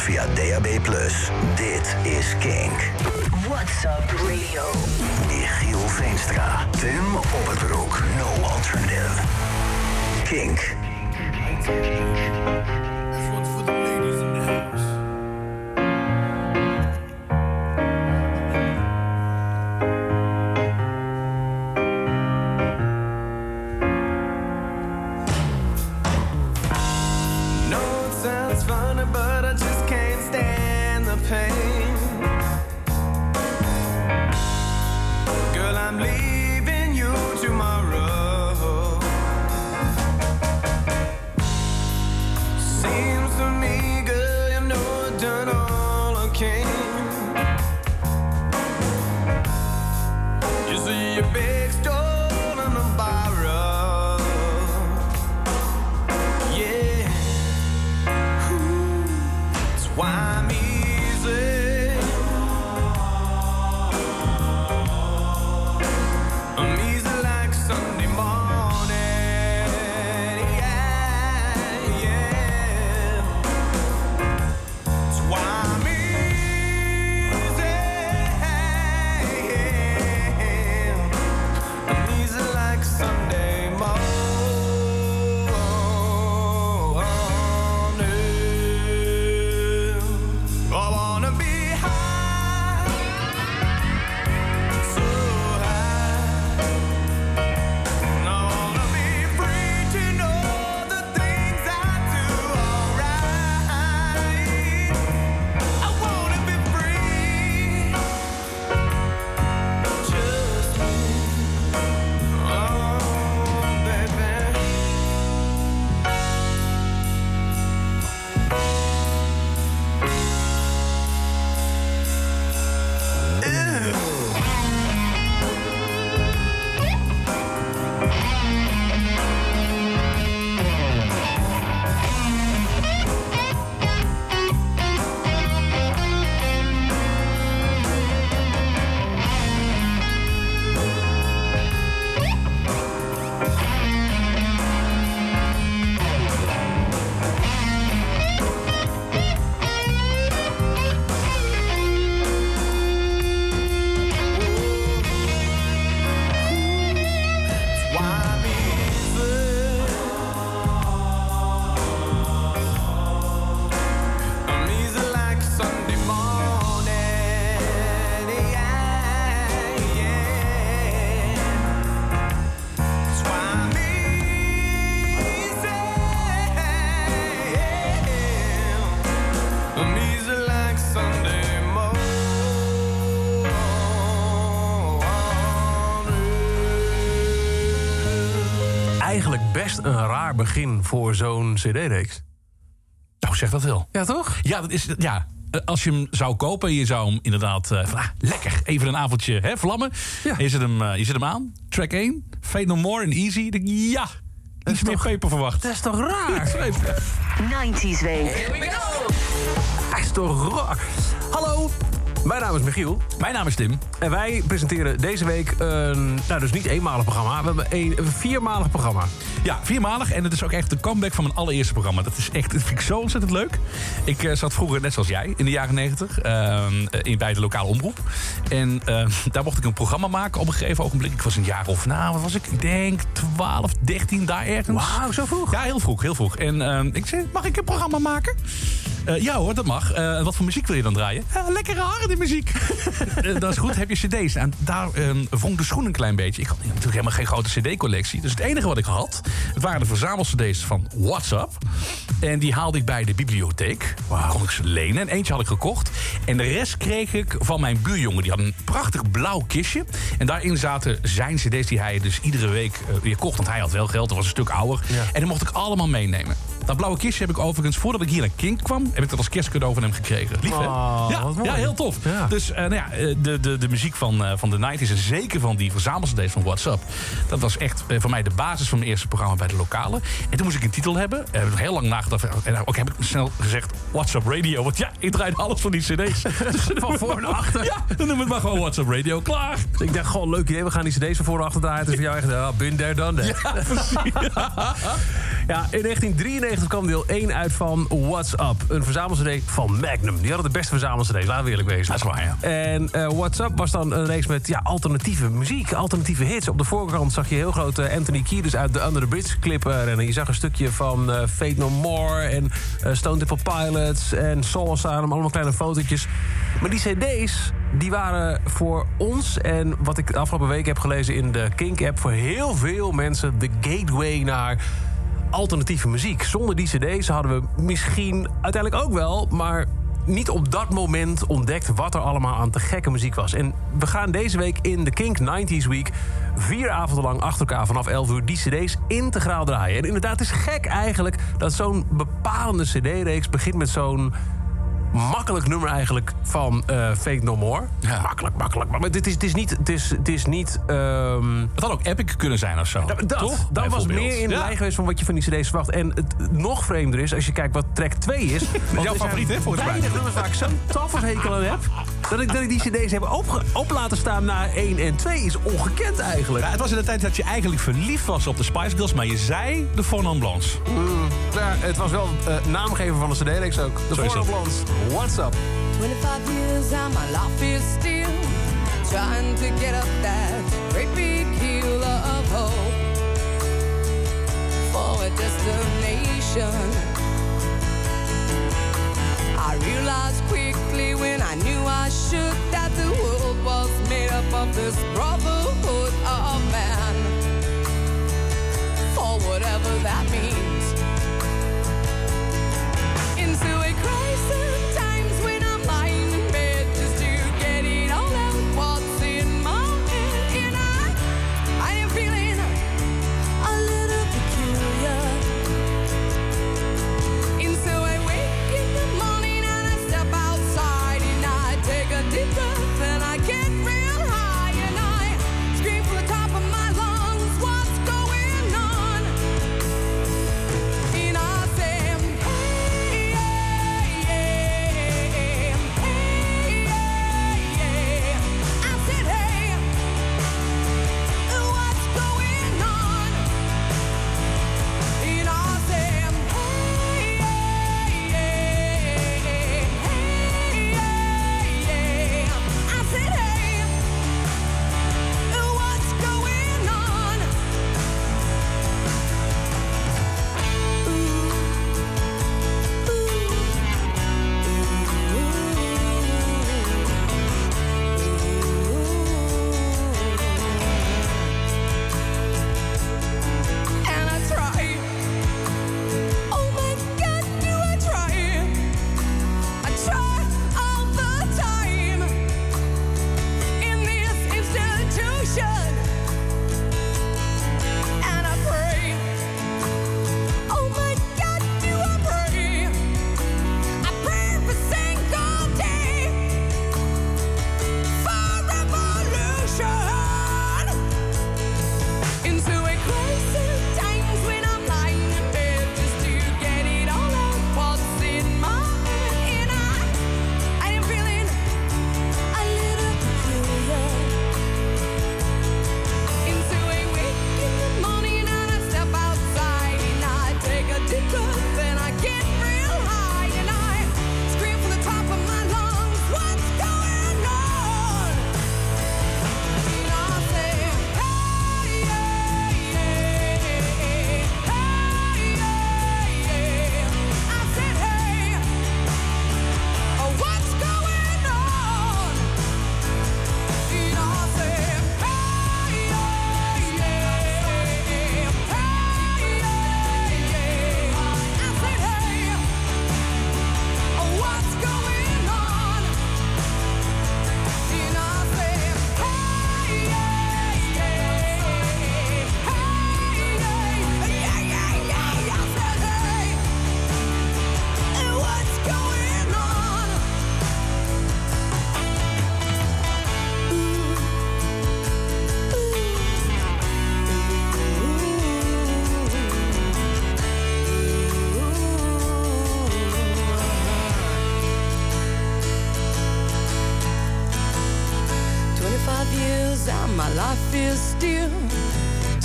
via DAB+. Dit is Kink. What's up radio? Michiel Veenstra, Tim Opperbroek, No Alternative. Kink. No, Eigenlijk best een raar begin voor zo'n cd-reeks. Nou, zeg dat wel. Ja, toch? Ja, dat is, ja, als je hem zou kopen en je zou hem inderdaad... eh, van, ah, lekker, even een avondje hè, vlammen. Ja. Je zet, hem, eh, je zet hem aan, track 1, Fade No More en Easy. Ik denk, ja, iets meer peper verwacht. Dat is toch raar? 90s week. Hij is toch raar? Hallo, mijn naam is Michiel. Mijn naam is Tim. En wij presenteren deze week een, nou dus niet eenmalig programma. We hebben een, een viermalig programma. Ja, viermalig. En het is ook echt de comeback van mijn allereerste programma. Dat is echt, dat vind ik zo ontzettend leuk. Ik eh, zat vroeger, net zoals jij, in de jaren negentig... in bij de lokale omroep. En eh, daar mocht ik een programma maken op een gegeven ogenblik. Ik was een jaar of, nou, wat was ik? Ik denk 12, 13, daar ergens. Wauw, zo vroeg? Ja, heel vroeg, heel vroeg. En eh, ik zei, mag ik een programma maken? Eh, ja hoor, dat mag. Eh, wat voor muziek wil je dan draaien? Ja, lekkere harde muziek. Eh, dat is goed, heb je cd's. En daar uh, wrong de schoen een klein beetje. Ik had natuurlijk helemaal geen grote cd-collectie. Dus het enige wat ik had, het waren de verzamel-cd's van WhatsApp. En die haalde ik bij de bibliotheek. Kon ik ze lenen. En eentje had ik gekocht. En de rest kreeg ik van mijn buurjongen. Die had een prachtig blauw kistje. En daarin zaten zijn cd's die hij dus iedere week weer kocht. Want hij had wel geld, dat was een stuk ouder. En die mocht ik allemaal meenemen. Dat blauwe kistje heb ik overigens, voordat ik hier naar Kink kwam... heb ik dat als kerstcadeau van hem gekregen. Lief, hè? Oh, ja, heel tof. Ja. Dus eh, nou ja, eh, de, de, de muziek van, eh, van de 90s en zeker van die verzamelcd's van WhatsApp... dat was echt voor mij de basis van mijn eerste programma bij de lokale. En toen moest ik een titel hebben. Eh, heb ik heel lang nagedacht. En ook heb ik snel gezegd WhatsApp Radio. Want ja, ik draaide alles van die cd's. Dus Van voor naar achter. Ja, dan noem het maar gewoon WhatsApp Radio. Klaar. Dus ik dacht, gewoon leuk idee. We gaan die cd's van voor en achter draaien. Het is voor jou echt, ja, been there, done that. Ja, precies. Ja, in 1993 1990 kwam deel 1 uit van What's Up. Een verzamel-cd van Magnum. Die hadden de beste verzamel-cd, laten we eerlijk wezen. Dat is waar, ja. En eh, What's Up was dan een reeks met ja, alternatieve muziek, alternatieve hits. Op de voorkant zag je heel groot eh, Anthony Kiedis uit de Under the Bridge clip eh, rennen. Je zag een stukje van eh, Fate No More en Stone Temple Pilots en Soul Asylum. Allemaal kleine fotootjes. Maar die cd's, die waren voor ons... en wat ik de afgelopen week heb gelezen in de Kink-app... voor heel veel mensen de gateway naar alternatieve muziek. Zonder die cd's hadden we misschien uiteindelijk ook wel... maar niet op dat moment ontdekt wat er allemaal aan te gekke muziek was. En we gaan deze week in de Kink 90s Week... vier avonden lang achter elkaar vanaf 11 uur die cd's integraal draaien. En inderdaad, is gek eigenlijk dat zo'n bepalende cd-reeks... begint met zo'n makkelijk nummer eigenlijk van eh Fake No More. Ja. Makkelijk, makkelijk. Maar dit is, het is niet... Het is, het is niet ehm, Het had ook epic kunnen zijn of zo. dat, Toch? dat was meer in de lijn geweest van wat je van die cd's verwacht. En het nog vreemder is, als je kijkt wat track 2 is... zijn favoriet, hè, volgens mij. weinig nummers waar ik zo'n tafelshekel aan heb... Dat ik, dat ik die cd's heb op, op laten staan na 1 en 2 is ongekend eigenlijk. Ja, het was in de tijd dat je eigenlijk verliefd was op de Spice Girls, maar je zei de Fon Blondes. Ja, het was wel eh, naamgever van de cd-reeks ook. De. Blondes. What's up? 25 years and my life is still trying to get up that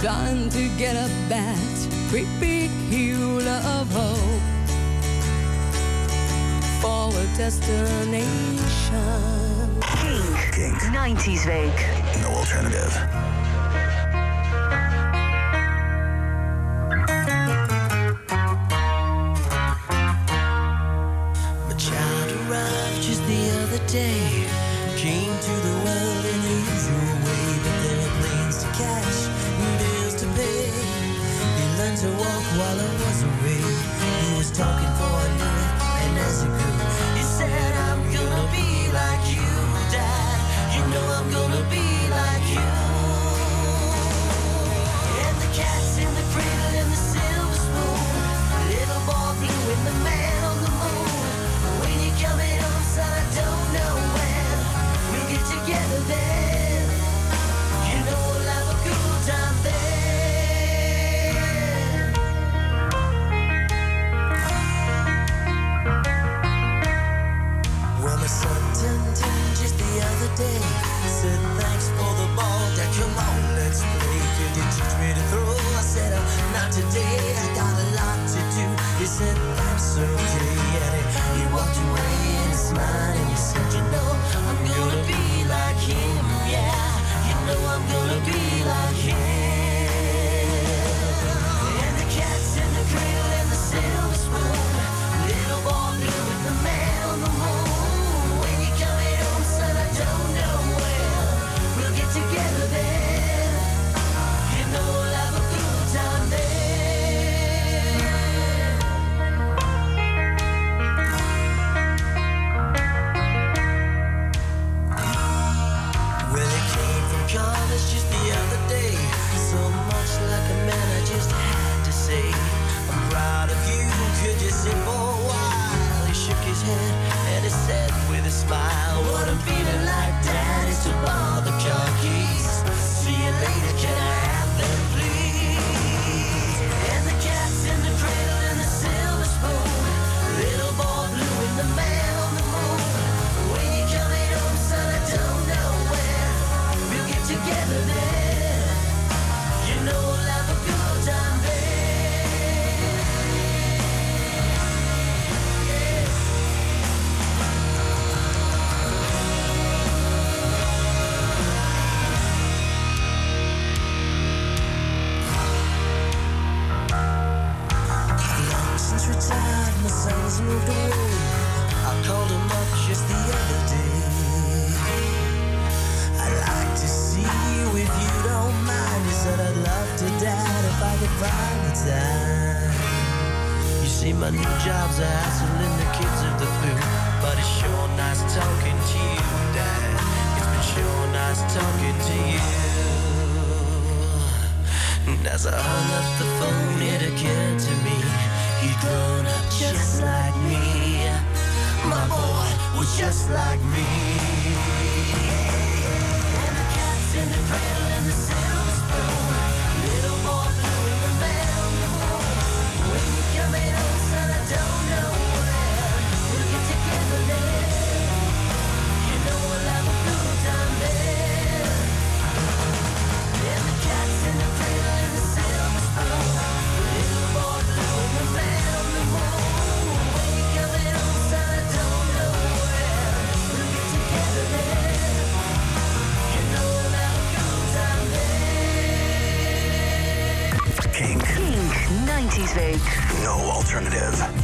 Time to get up that great hill of hope for a destination. Kink. Kink. 90s Week. No alternative. New jobs are hassling the kids of the blue. But it's sure nice talking to you, Dad. It's been sure nice talking to you. And as I hung up the phone, it occurred to me he'd grown up just like me. My boy was just like me. And the cats in the cradle and the 90s Week. No alternative.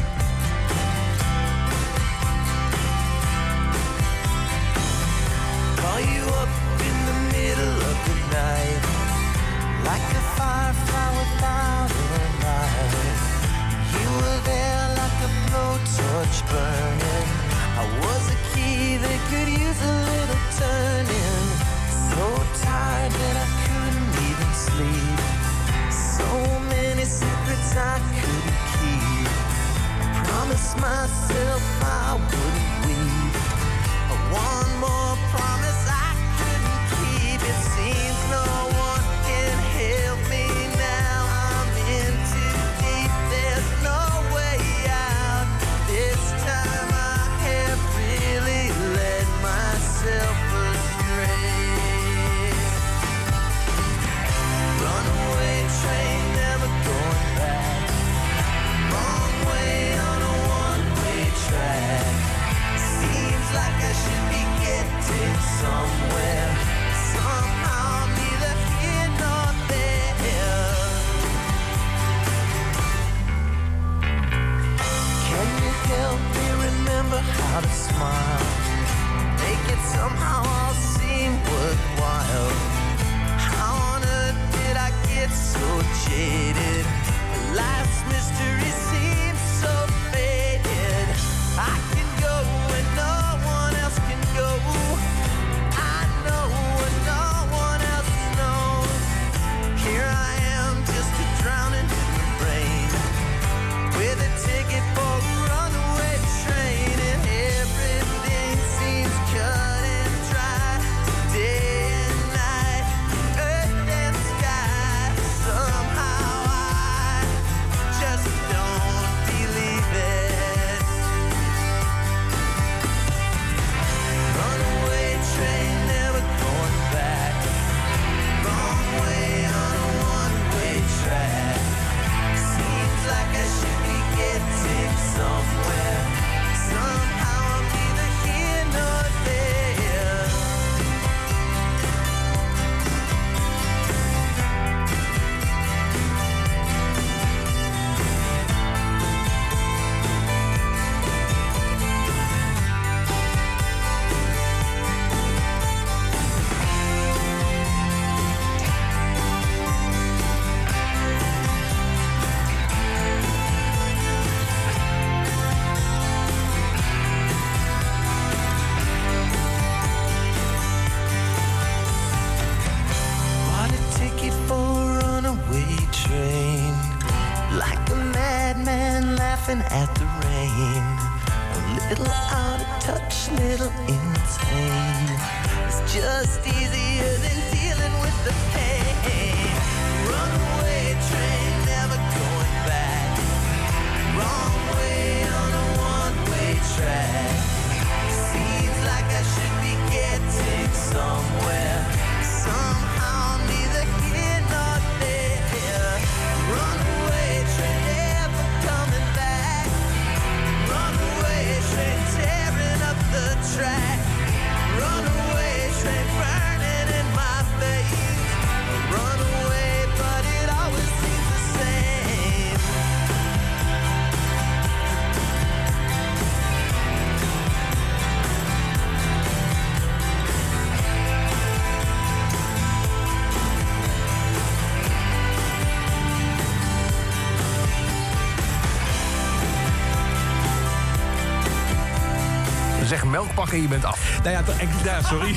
En je bent af. Nou ja, ik, ja sorry.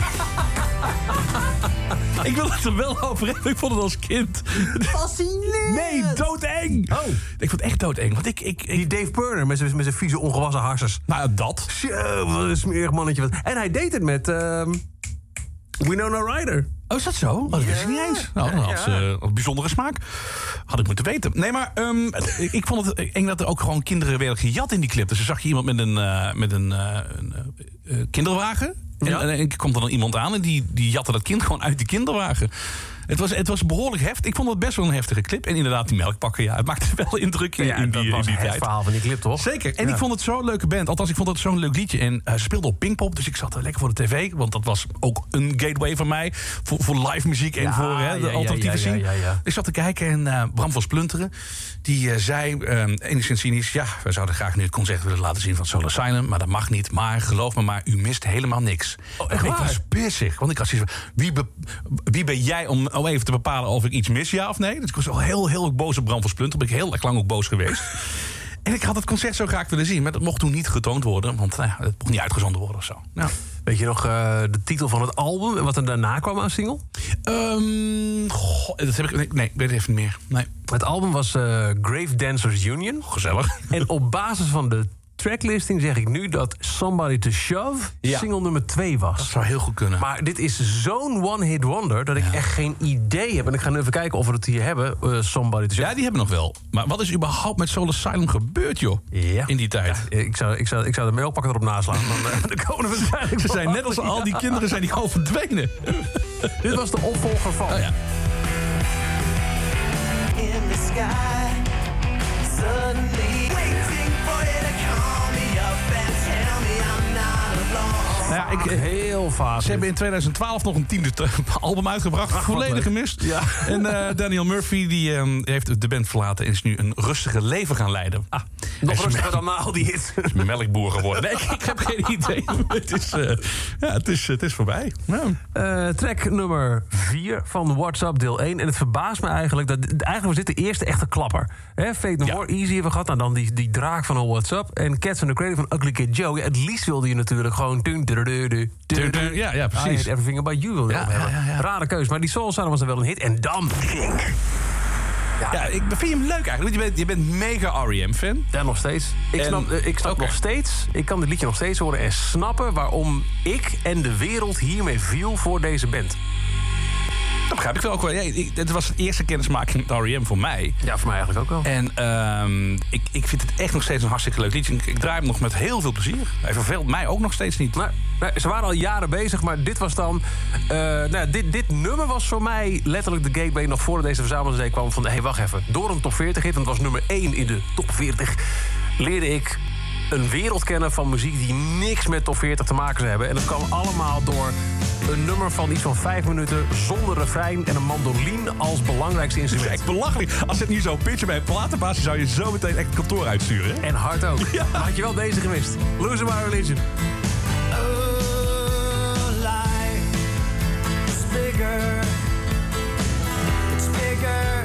ik wil het er wel over hebben. Ik vond het als kind. Fascinerend! Nee, doodeng. Oh. Ik vond het echt doodeng. Want ik... ik, ik Die Dave Burner met zijn met zijn vieze ongewassen harsers. nou, dat. Zo, wat een smerig mannetje. wat- En hij deed het met ehm Winona Ryder. Oh, is dat zo? Oh, dat wist ik niet eens. Nou, dan had ze eh, een bijzondere smaak. Had ik moeten weten. Nee, maar ehm, ik, ik vond het eng dat er ook gewoon kinderen werden gejat in die clip. Dus dan zag je iemand met een, eh, met een, eh, een eh, kinderwagen. En, Ja. en, en komt er dan iemand aan en die, die jatte dat kind gewoon uit die kinderwagen. Het was, het was behoorlijk heftig. Ik vond het best wel een heftige clip. En inderdaad, die melkpakken, ja, het maakte wel indruk in, in die, dat in was het tijd. verhaal van die clip, toch? Zeker. En Ja. ik vond het zo'n leuke band. Althans, ik vond het zo'n leuk liedje. En ze speelden op Pinkpop. Dus ik zat er lekker voor de tv. Want dat was ook een gateway van mij. Voor, voor live muziek en Ja, voor hè, de ja, ja, alternatieve ja, scene. ja, ja, ja. Ik zat te kijken en eh, Bram van Splunteren... die eh, zei, eh, enigszins cynisch... ja, we zouden graag nu het concert willen laten zien van Soul Asylum... maar dat mag niet. Maar geloof me maar, u mist helemaal niks. Oh, echt ik was pissig. Want ik had zoiets van... Wie, be- wie ben jij om, om even te bepalen of ik iets mis, ja of nee? Dus ik was al heel, heel boos op Bram van Splunteren. Ben ik heel erg lang ook boos geweest. En ik had het concert zo graag willen zien, maar dat mocht toen niet getoond worden, want nou, ja, het mocht niet uitgezonden worden of zo. Nou. Weet je nog eh, de titel van het album en wat er daarna kwam aan single? Ehm, goh, dat heb ik. Nee, nee, weet even niet meer. Nee. Het album was eh, Grave Dancers Union. Gezellig. En op basis van de tracklisting zeg ik nu dat Somebody to Shove Ja. single nummer 2 Dat was. zou heel goed kunnen. Maar dit is zo'n one-hit wonder dat ik echt geen idee heb. En ik ga nu even kijken of we het hier hebben. eh, Somebody to Shove. ja, die hebben we nog wel. Maar wat is überhaupt met Soul Asylum gebeurd, joh? Ja. In die tijd. Ik zou, ik, zou, ik zou de mailpakker erop naslaan. Dan, eh, dan komen we waarschijnlijk Ze zijn net als al die kinderen zijn die gewoon verdwenen. Dit was de opvolger van. Oh ja. in the sky. Suddenly ja, ik, eh, Heel vaak. Ze hebben in 2012 nog een tiende album uitgebracht. volledig leuk. gemist. Ja. En eh, Daniel Murphy die, ehm, heeft de band verlaten... en is nu een rustige leven gaan leiden. Ah, Nog rustiger dan al die hits. melkboer geworden. Nee, ik, ik heb geen idee. het, is, eh, ja, het, is, het is voorbij. Ja. Eh, track nummer 4 van WhatsApp deel 1. En het verbaast me eigenlijk dat eigenlijk was dit de eerste echte klapper. Hè, Fate No Ja. More, Easy hebben we gehad. Nou, dan die, die draak van WhatsApp. En Cats in the Cradle van Ugly Kid Joe. Het liefst wilde je natuurlijk gewoon... dun, dun, Ja, ja, precies. I Everything About You wilde Ja, hebben. ja, ja, ja. Rare keus, maar die Soul Sound was dan wel een hit. En dan Ja, ik vind hem leuk eigenlijk. Want je bent, je bent mega R.E.M.-fan. Ja, nog steeds. Ik En- snap, eh, ik snap nog steeds, ik kan dit liedje nog steeds horen en snappen waarom ik en de wereld hiermee viel voor deze band. Dat begrijp ik wel ook wel. Ja, was de eerste kennismaking met R.E.M. voor mij. Ja, voor mij eigenlijk ook wel. En ehm, ik, ik vind het echt nog steeds een hartstikke leuk liedje. Ik, ik draai hem nog met heel veel plezier. Hij verveelt mij ook nog steeds niet. Maar, maar ze waren al jaren bezig, maar dit was dan... eh, nou, ja, dit, dit nummer was voor mij letterlijk de gateway... nog voordat deze verzamelingsday kwam van... hé, hey, wacht even, door een top 40 hit... want het was nummer 1 in de top 40... leerde ik een wereld kennen van muziek... die niks met top 40 te maken zou hebben. En dat kwam allemaal door een nummer van iets van 5 minuten... zonder refrein en een mandoline als belangrijkste Het is instrument. echt belachelijk. Als het niet zo pitchen bij een platenbaas... zou je zo meteen echt het kantoor uitsturen. hè? En hard ook. Maar had je wel deze gemist. Losing My Religion. Oh, life is bigger. It's bigger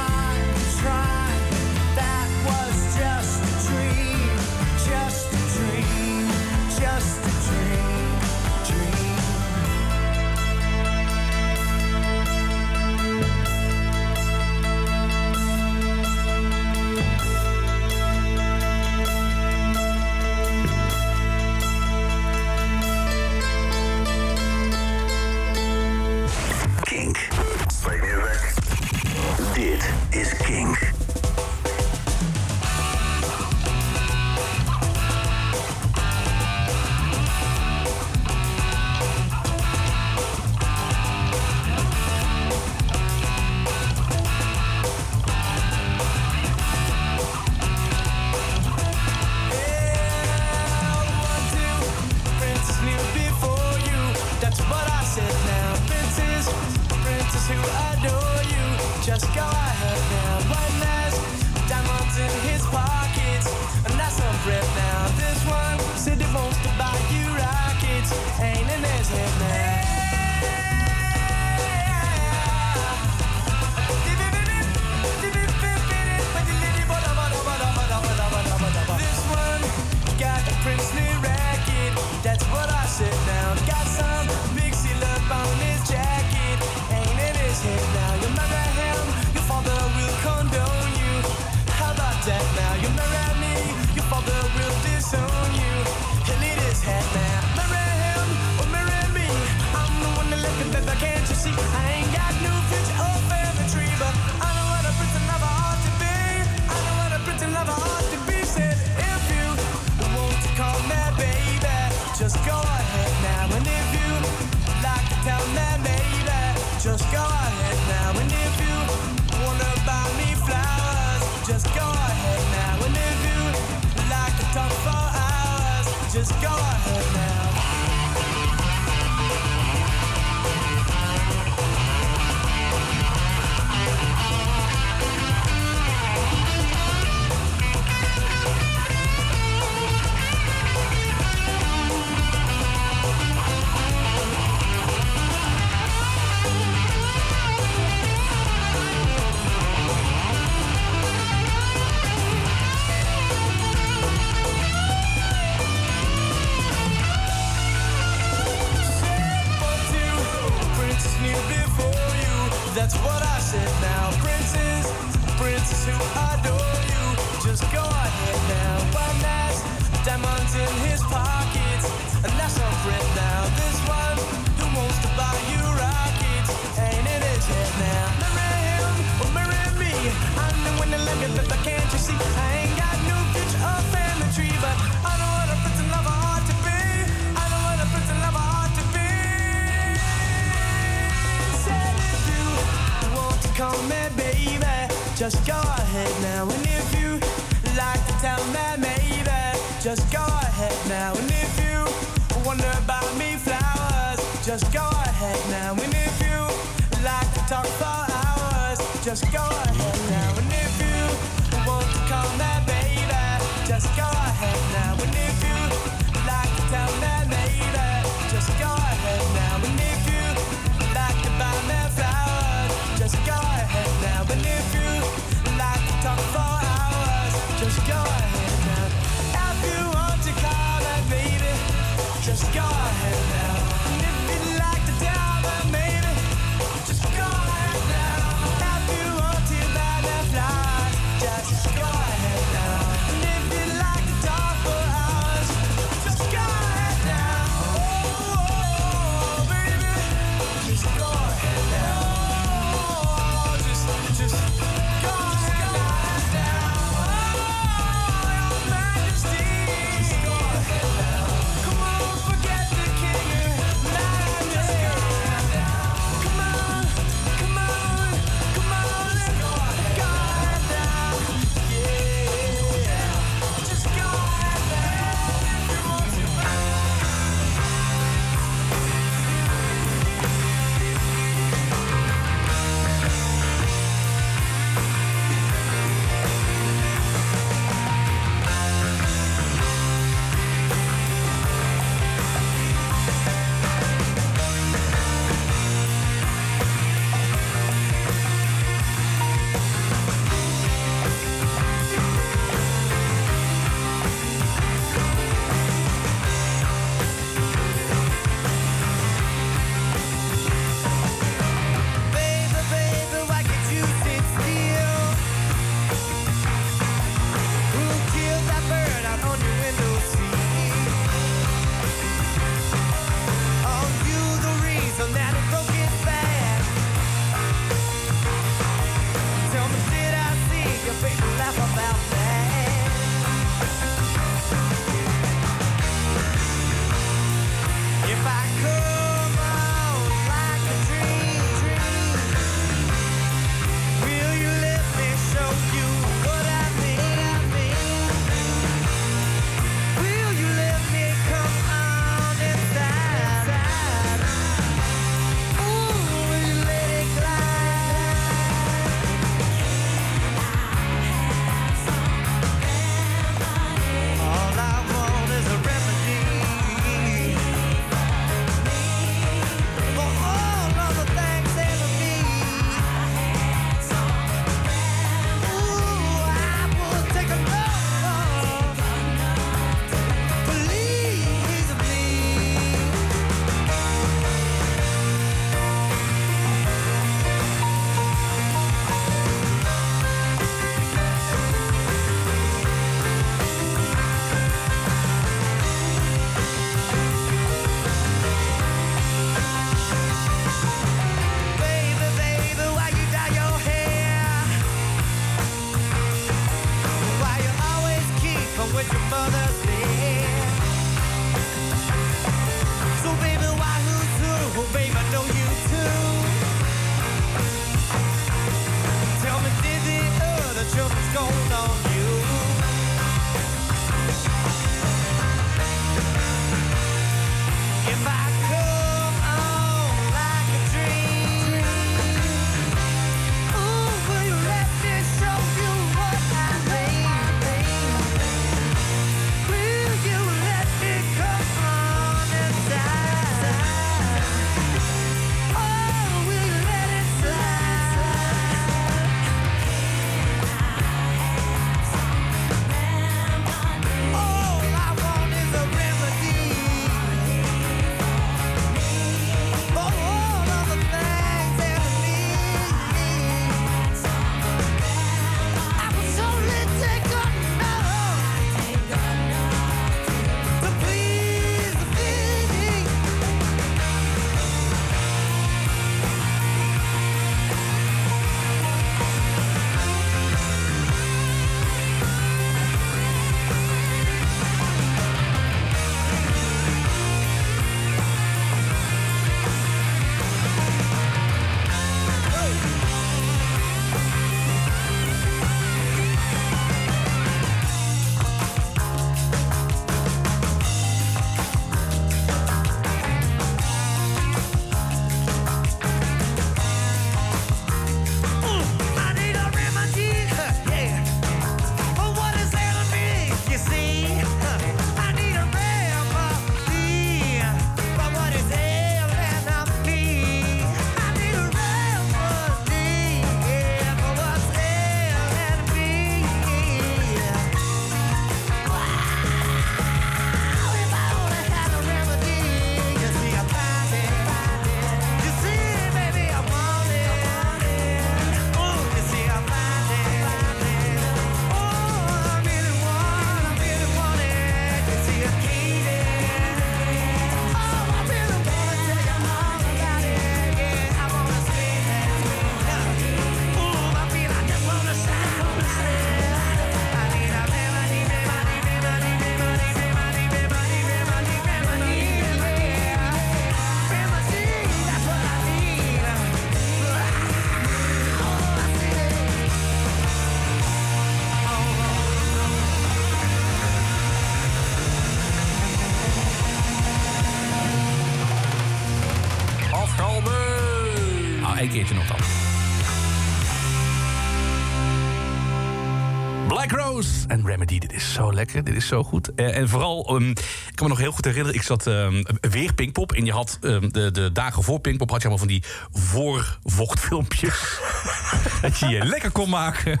lekker, dit is zo goed. Eh, en vooral, ehm, ik kan me nog heel goed herinneren... ik zat ehm, weer Pinkpop en je had ehm, de, de dagen voor Pinkpop... had je allemaal van die voorvochtfilmpjes. dat je je lekker kon maken.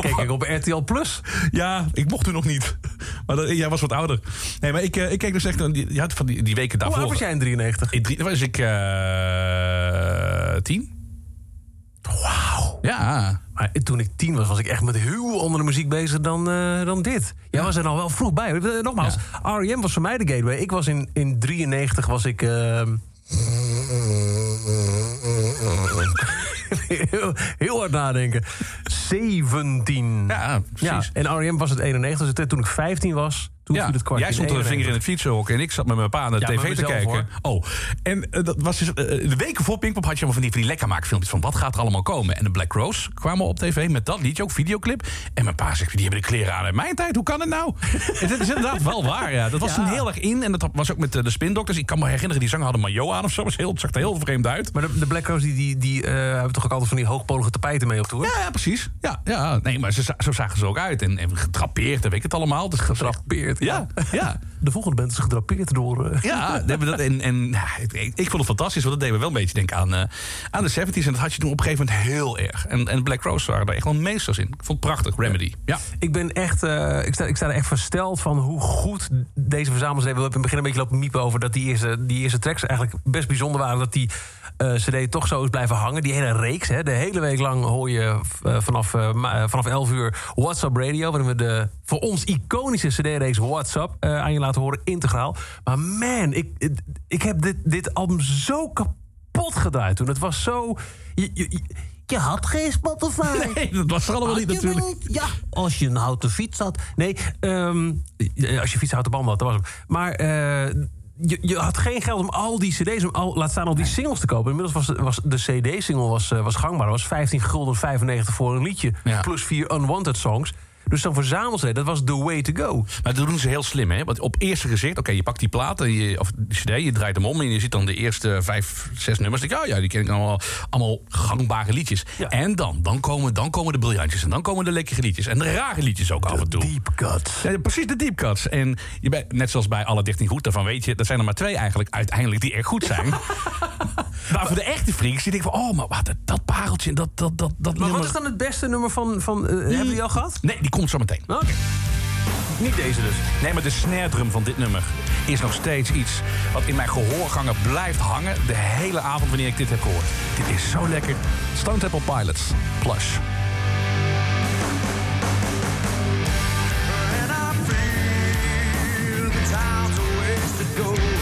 Kijk ik op RTL Plus. Ja, ik mocht toen nog niet. Maar dat- jij was wat ouder. Nee, maar ik, eh, ik keek dus echt... die- Je had van die, die weken Hoe daarvoor... oud was jij in 93? In drie, was ik eh tien. Wauw. Ja. Maar toen ik tien was, was ik echt met heel andere muziek bezig dan, eh, dan dit. Jij was er al wel vroeg bij. Eh, Nogmaals, R.E.M. was voor mij de gateway. Ik was in, in 93 was ik... ehm, heel, heel hard nadenken. 17. Ja, precies. en R.E.M. was het 91, dus toen ik 15 was, toen Ja, viel het jij stond er een vinger in het fietsenhok en ik zat met mijn pa naar de Ja, tv te kijken. Oh, en eh, dat was dus, eh, de weken voor Pinkpop had je allemaal van die, van die lekkermaakfilmpjes van wat gaat er allemaal komen. En de Black Rose kwamen op tv met dat liedje, ook videoclip. En mijn pa zegt, die hebben de kleren aan in mijn tijd, hoe kan het nou? en dat is inderdaad wel waar, ja. Dat was toen heel erg in en dat was ook met eh, de spindokters. Ik kan me herinneren, die zanger hadden een maillot aan of zo. was heel, het zag er heel vreemd uit. Maar de, de Black Rose die, die, die hebben toch ook altijd van die hoogpolige tapijten mee op tour? Ja, ja, precies. Ja, ja, nee, maar ze, zo zagen ze ook uit. En, en getrapeerd, en weet ik het allemaal. Dus Gedrapeerd. Ja, ja. De volgende band is gedrapeerd door... eh, Ja, dat, en, en ik, ik vond het fantastisch, want dat deed me wel een beetje denken aan, eh, aan de 70s. En dat had je toen op een gegeven moment heel erg. En, en Black Rose waren daar echt wel meesters in. Ik vond het prachtig, Remedy. Ja. Ik ben echt, eh, ik, sta, ik sta er echt versteld van hoe goed deze verzamels hebben. We hebben in het begin een beetje lopen miepen over dat die eerste, die eerste tracks eigenlijk best bijzonder waren. Dat die CD toch zo is blijven hangen. Die hele reeks, hè, de hele week lang hoor je eh, vanaf, eh, eh, vanaf 11 uur WhatsApp Radio. Waarin we de voor ons iconische CD-reeks WhatsApp eh, aan je laten horen, integraal. Maar man, ik, ik, heb dit, dit album zo kapot gedraaid toen. Het was zo. Je, je, je- je had geen Spotify. Nee, dat was er allemaal niet natuurlijk. Ja, als je een houten fiets had. Nee, ehm, als je fiets houten banden had, dat was hem. Maar eh, je, je had geen geld om al die cd's, om al, laat staan al die singles te kopen. Inmiddels was, was de cd-single was, eh, was gangbaar. Dat was 15 gulden 95 voor een liedje. Ja. Plus vier unwanted songs. Dus zo'n verzamel-cd, dat was the way to go. Maar dat doen ze heel slim, hè? Want op eerste gezicht, oké, je pakt die plaat, en je, of die CD, je draait hem om en je ziet dan de eerste vijf, zes nummers. Dan denk je, oh ja, die ken ik allemaal, allemaal gangbare liedjes. Ja. En dan, dan komen, dan komen de briljantjes en dan komen de lekkere liedjes. En de rare liedjes ook af en toe. Deep cuts. Ja, precies, de deep cuts. En je bent, net zoals bij alle 13 goed, daarvan weet je, er zijn er maar twee eigenlijk uiteindelijk die echt goed zijn. maar voor de echte freaks, die denken van, oh, maar wat, dat, dat pareltje, dat, dat, dat, dat Maar nummer... wat is dan het beste nummer van... van eh, Hebben die al gehad? Nee, die komt zo meteen. Oké. Niet deze dus. Nee, maar de snare drum van dit nummer is nog steeds iets wat in mijn gehoorgangen blijft hangen. De hele avond wanneer ik dit heb gehoord. Dit is zo lekker. Stone Temple Pilots, Plush. And I feel the time's a ways to go.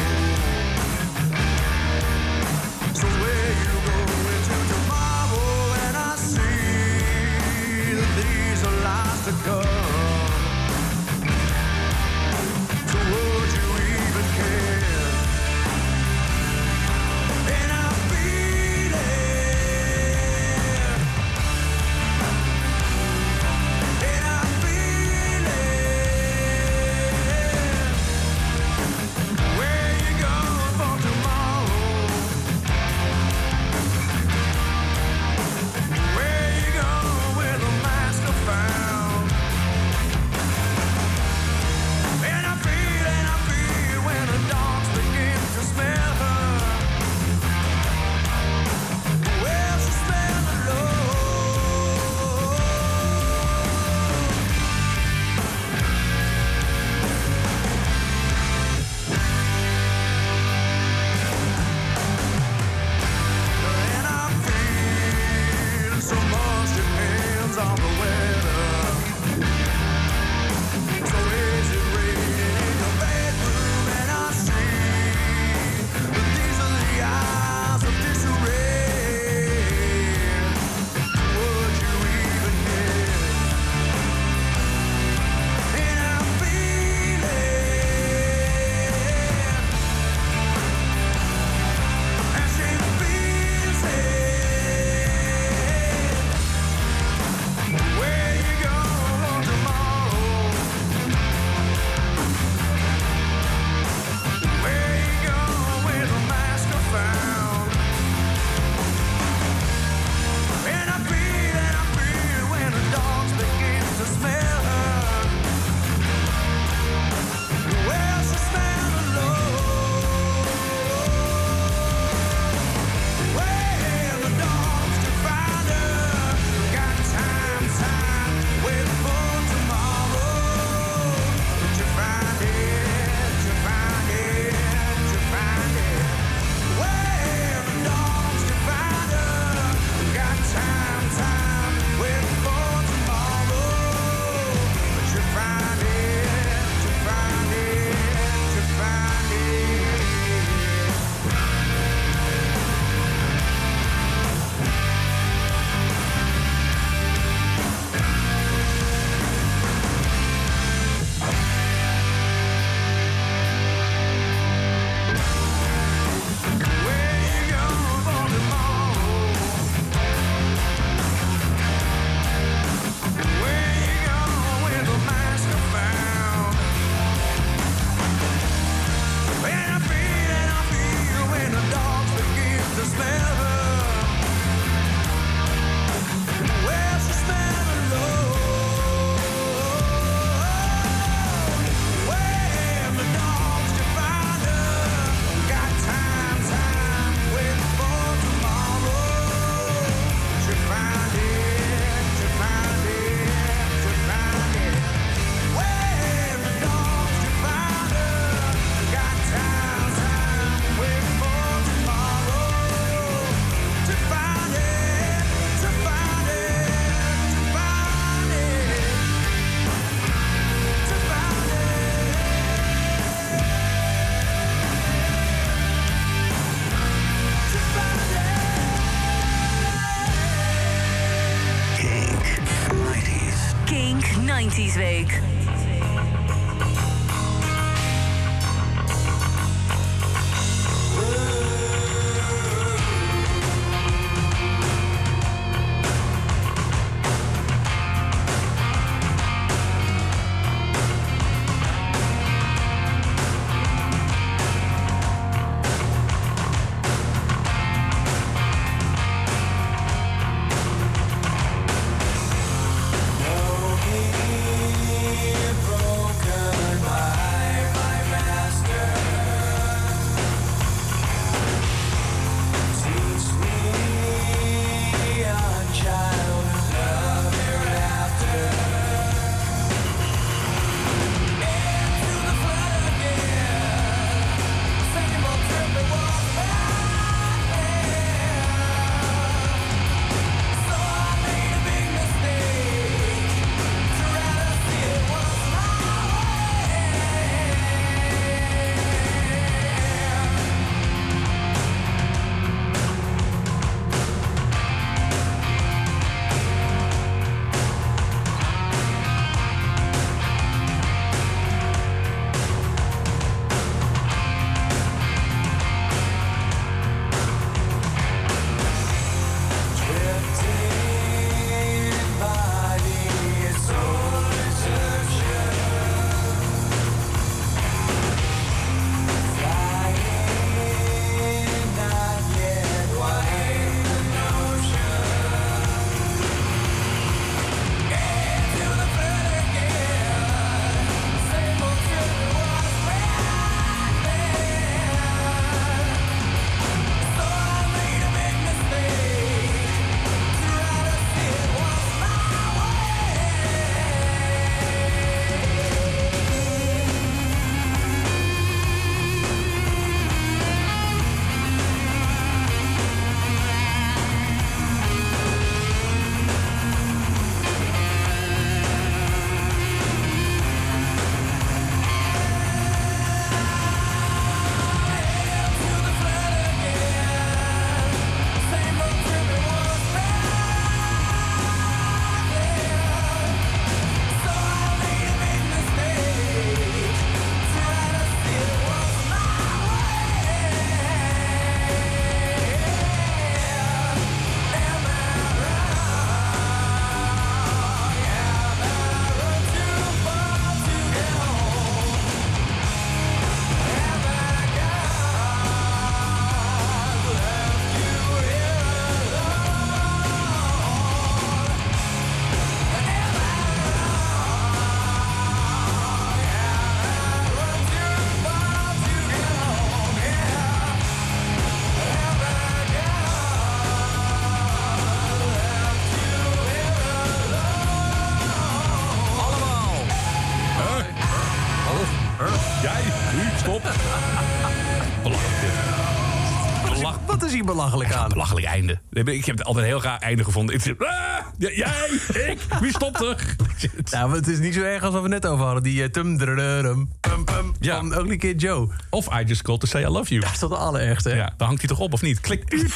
Belachelijk aan? Belachelijk einde. Ik heb het altijd een heel raar einde gevonden. Ah, jij, ik, wie stopt er? Ja, maar het is niet zo erg als wat we net over hadden. Die uh, tum drrrrum, pum pum Ja. van Ugly Kid Joe. Of I just called to say I love you. Dat is toch de allerergste, hè? Ja, dan hangt hij toch op of niet? Klik.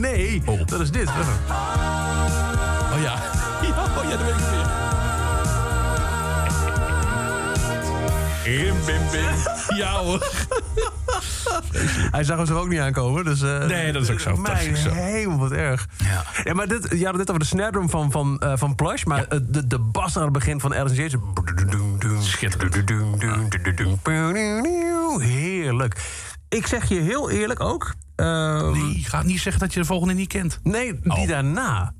Nee, Oh. dat is dit. Oh ja. Ja, oh ja, dat weet ik weer. Rim, bim, bim. Ja hoor. Hij zag hem zo ook niet aankomen, dus... eh, Nee, dat is ook zo. Mijn hemel, wat erg. Ja. Ja, maar dit, je had het net over de snare drum van, van, eh, van Plush, maar de, de bas aan het begin van Alice in Chains... Schitterend. Heerlijk. Ik zeg je heel eerlijk ook... ehm, Nee, ga niet zeggen dat je de volgende niet kent. Nee, die Oh. daarna.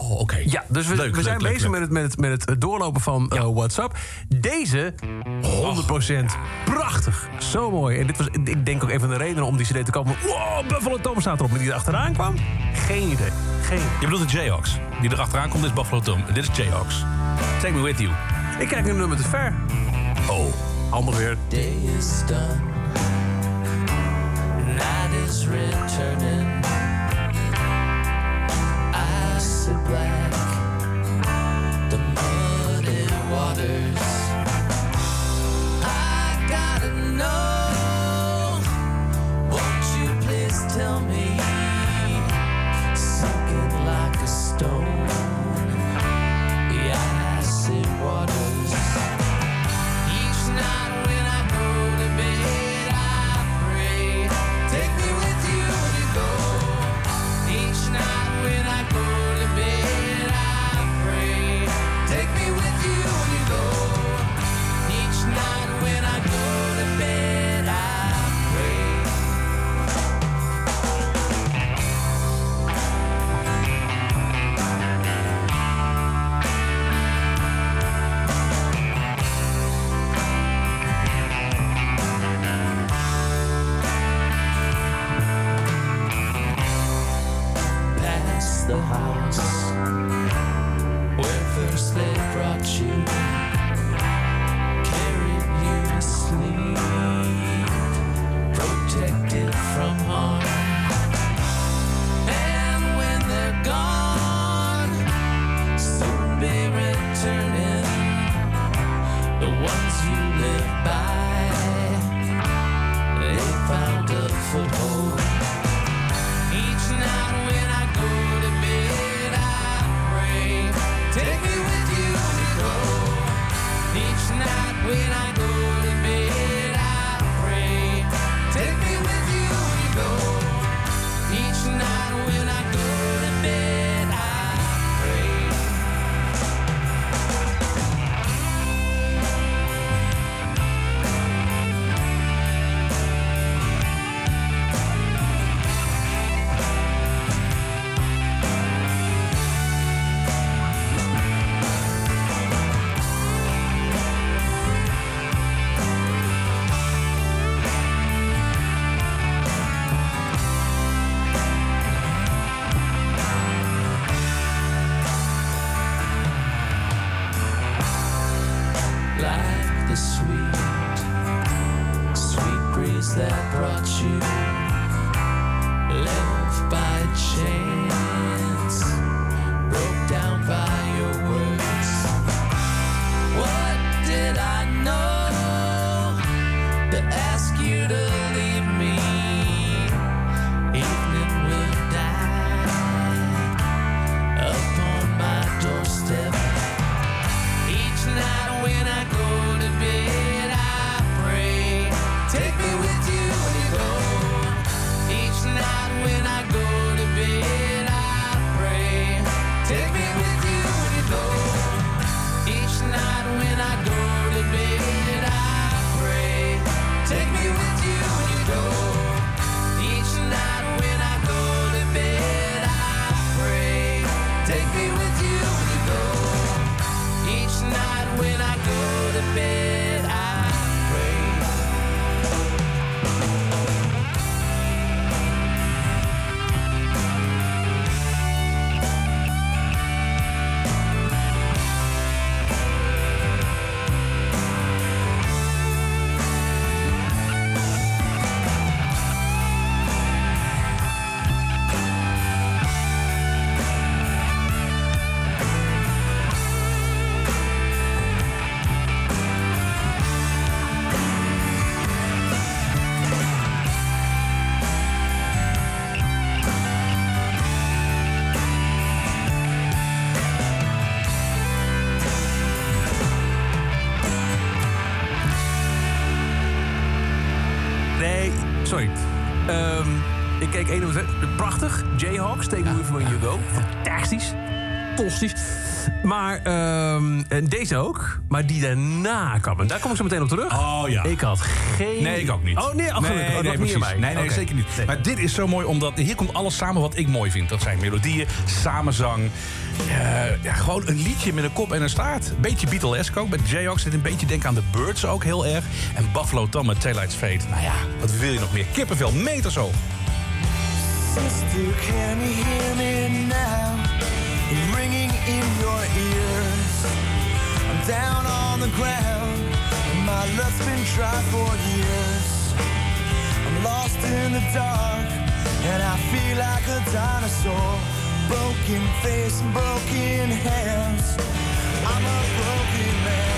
Oh, oké. Ja, dus we, Leuk, we leuk, zijn leuk, bezig leuk. Met, het, met, het, met het doorlopen van eh, WhatsApp. Deze, 100% prachtig. Zo mooi. En dit was, ik denk ook een van de redenen om die CD te kopen. Wow, Buffalo Tom staat erop. Maar die er achteraan kwam, geen idee. Geen idee. Je bedoelt de Jayhawks. Die er achteraan komt is Buffalo Tom. Dit is Jayhawks. Take me with you. Ik kijk een nummer te ver. Oh. Handig weer. day is done, night is returning. I sit black, the muddy waters. From You Go. Fantastisch. Fantastisch. Maar ehm, deze ook. Maar die daarna kwam. En daar kom ik zo meteen op terug. Oh ja. Ik had geen... Nee, ik ook niet. Oh nee, oh, gelukkig. nee, Oh, nee, precies. mij. Nee, nee, zeker niet. Nee. Maar dit is zo mooi, omdat hier komt alles samen wat ik mooi vind. Dat zijn melodieën, samenzang. eh, ja, gewoon een liedje met een kop en een staart. Beetje Beatlesque ook. Met Jayhawks zit een beetje denken aan de Birds ook heel erg. En Buffalo Tom met Taillight's Fate. Nou ja, wat wil je nog meer? Kippenvel, meters zo. Sister, can you hear me now? Ringing in your ears. I'm down on the ground. My love's been dry for years. I'm lost in the dark, and I feel like a dinosaur. Broken face and broken hands. I'm a broken man.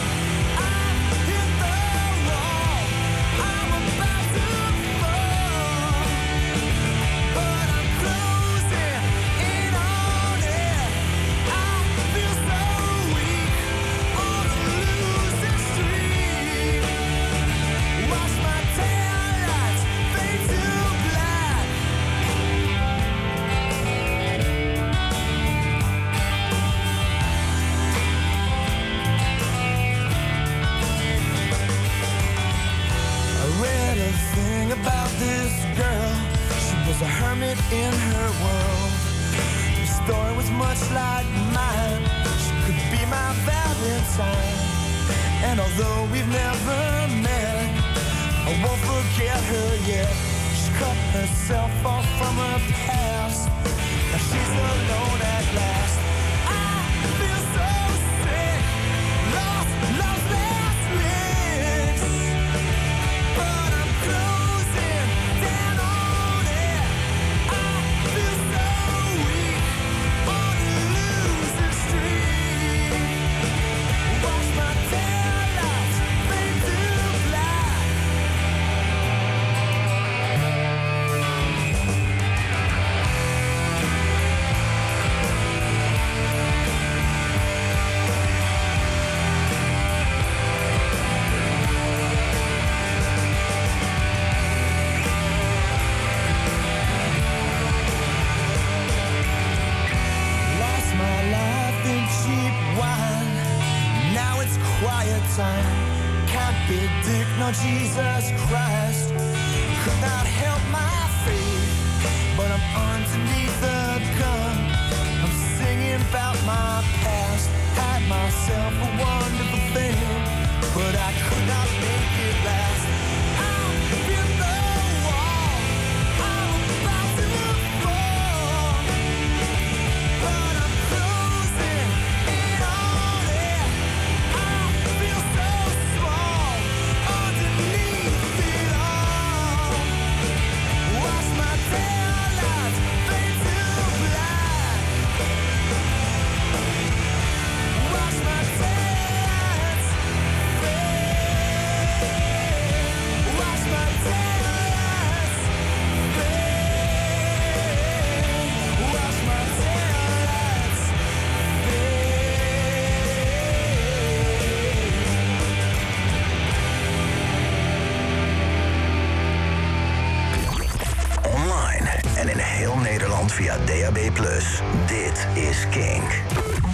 Is Kink.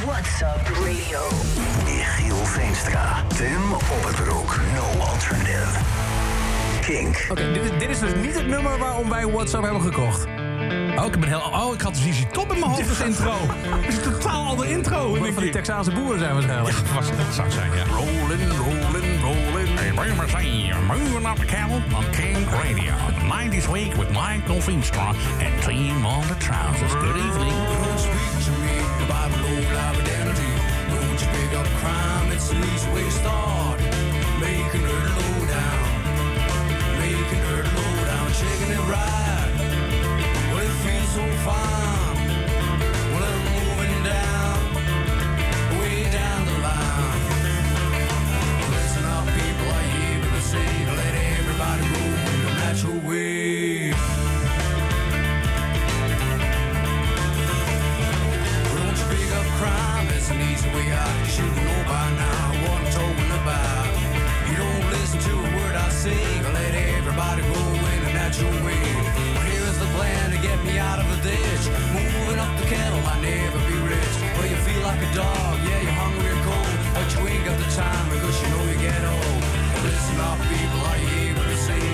What's up radio? Michiel Veenstra. Tim Opperbroek. No alternative. Kink. Oké, dit, is- dit is dus niet het nummer waarom wij WhatsApp hebben gekocht. Oh, ik, ben heel, oh, ik had ZZ Top in mijn hoofd als intro. Het is een totaal andere intro. Omdat van die Texaanse boeren zijn waarschijnlijk. Ja, was, dat zou zijn, ja. Rolling, rolling, rolling. Hey, Boomer say, moving up the cattle on King Radio. The 90s week with Michael Veenstra and Team on the Trousers. Good evening. About identity. Don't you pick up crime? It's to start. Making her low down. Making her low down. It right. Well, it feels so fine. You know by now what I'm talking about. You don't listen to a word I say. I let everybody go in a natural way. Here's the plan to get me out of ditch. Moving up the kettle, I never be rich. Well, you feel like a dog, yeah, you're hungry and cold, but you ain't got the time because you know you get old. Listen up, people, are you able to see?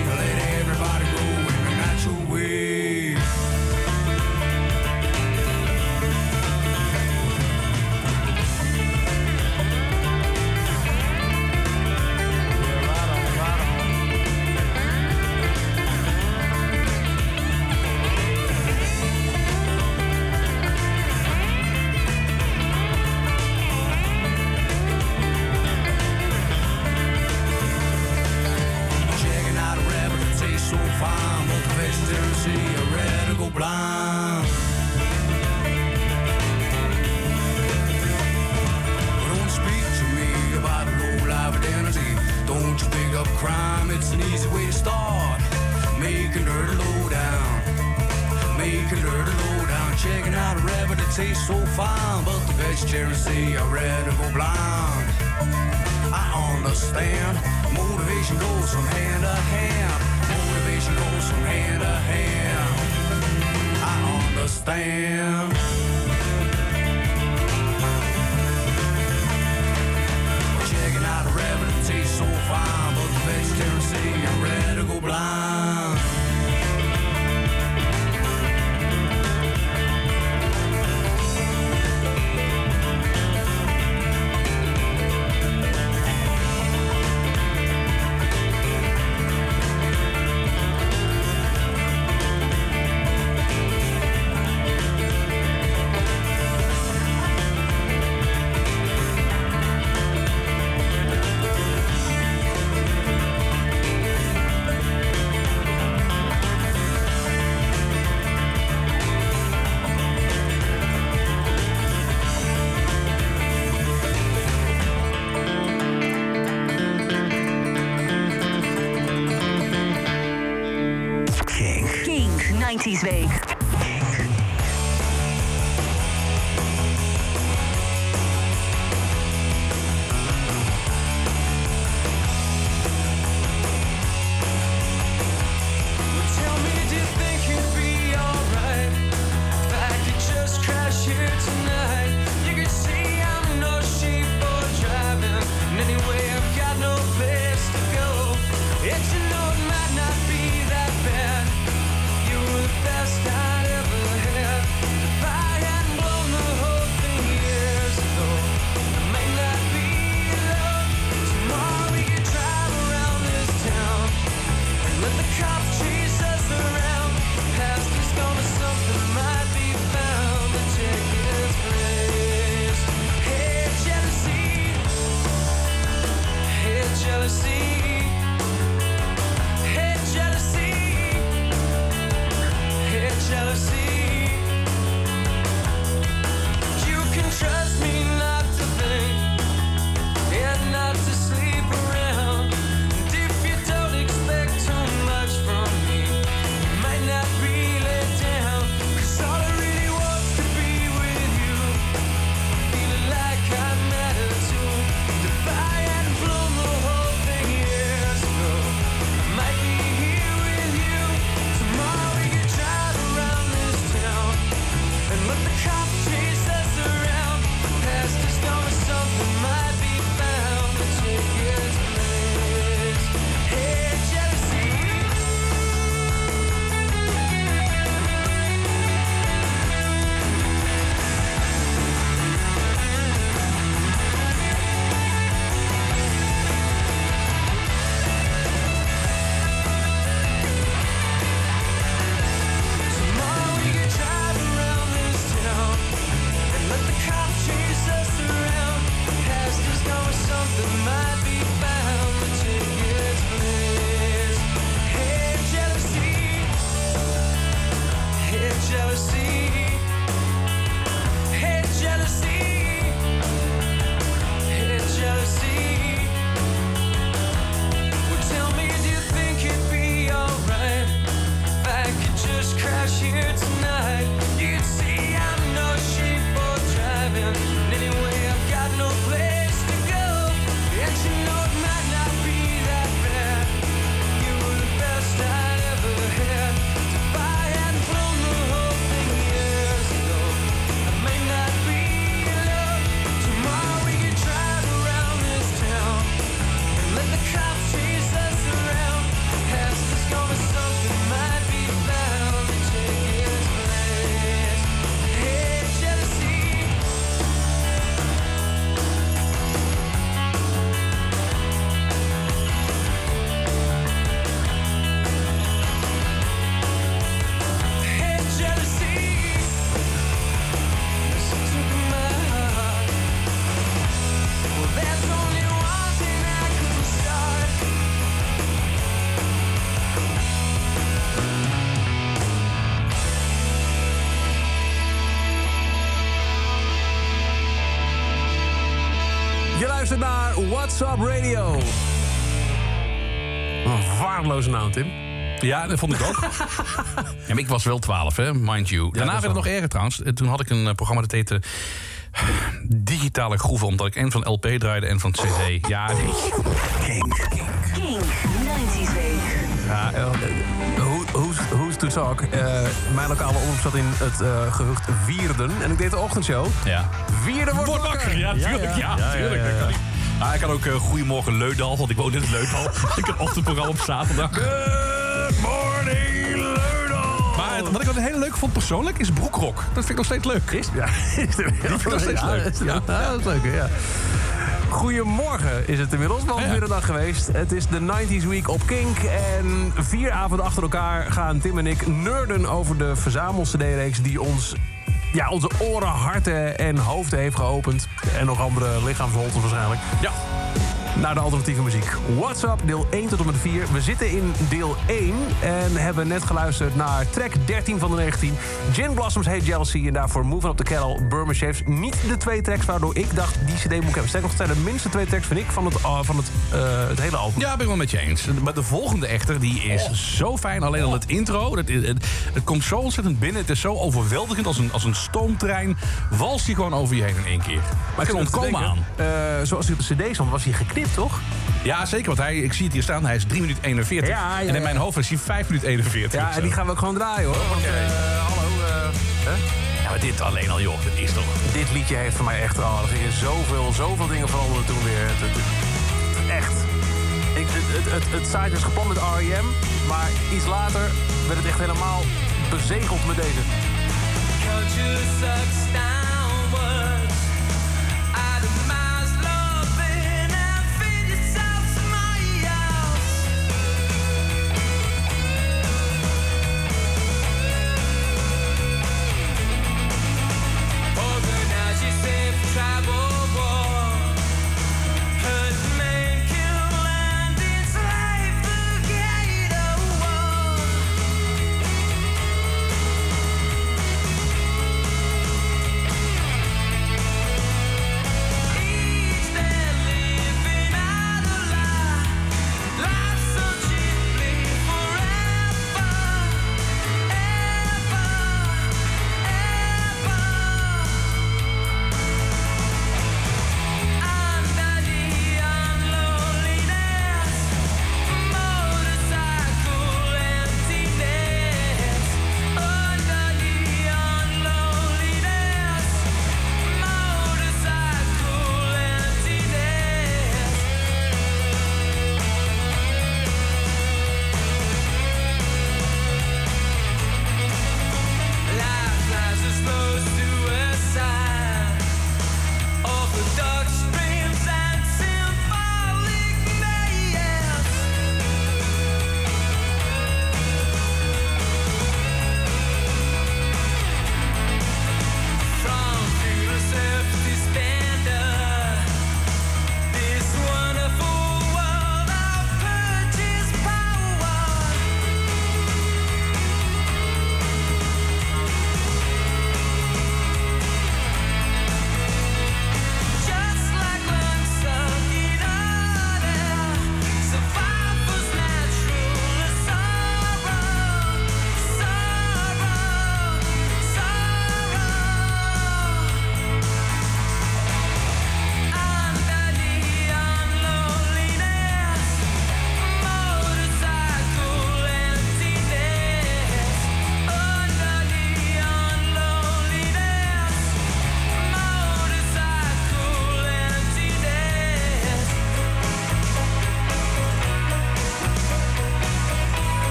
Ja, dat vond ik ook. ja, maar ik was wel 12, hè, mind you. Daarna werd het nog erger trouwens. Eh, Toen had ik een eh, programma dat heette Digitale Groeven. Omdat ik en van LP draaide en van CD. Ja, nee. Kink. Kink 90s Week. Ja, eh, hoe- Who's, who's to talk? Eh, mijn lokale omroep zat in het eh, gehucht Wierden. En ik deed de ochtendshow. Ja. Wierden wordt, Word wakker! Ja, tuurlijk. Ja, tuurlijk. Dat kan niet. Ah, ik had ook eh, Goedemorgen Leudal, want ik woon in het Leudal. ik heb ochtendprogramma op zaterdag. Wat ik wel hele leuk vond persoonlijk is broekrok. Dat vind ik nog steeds leuk. Is, ja, is er vind ik nog steeds ja, leuk. Ja. ja, dat is leuk, ja. Goedemorgen is het inmiddels, want Ja. weer een dag geweest. Het is de 90s Week op Kink. En vier avonden achter elkaar gaan Tim en ik nerden over de verzamel-cd-reeks... die ons ja, onze oren, harten en hoofden heeft geopend. En nog andere lichaamsholtes waarschijnlijk. Ja. Naar de alternatieve muziek. What's Up, deel 1 tot en met 4. We zitten in deel 1 en hebben net geluisterd naar track 13 van de 19. Gin Blossoms Hate Jealousy en daarvoor Moving Up the Kettle, Burma Shapes. Niet de twee tracks waardoor ik dacht, die cd moet ik hebben. Sterker nog, het zijn de minste twee tracks, vind ik, van het, uh, van het, uh, het hele album. Ja, ben ik wel met je eens. Maar de volgende echter, die is zo fijn. Alleen al het intro, het, het, het komt zo ontzettend binnen. Het is zo overweldigend als een, als een stoomtrein. Walst hij gewoon over je heen in één keer. Maar ik kan ontkomen aan. uh, zoals hij op de cd stond, was hij geknipt, toch? Ja, zeker. Want hij, ik zie het hier staan. Hij is 3 minuten 41. Ja, ja, en in mijn hoofd is hij 5 minuten 41. Ja, en die gaan we ook gewoon draaien, hoor. Want, Oké. eh, hallo, eh, hè? Ja, maar dit alleen al, joh. Dat is toch... Dit liedje heeft voor mij echt... Oh, er gingen zoveel, zoveel dingen veranderen toen weer. Het, het- het- echt. Ik, het, het, het, het site is gepland met R.E.M. Maar iets later werd het echt helemaal bezegeld met deze.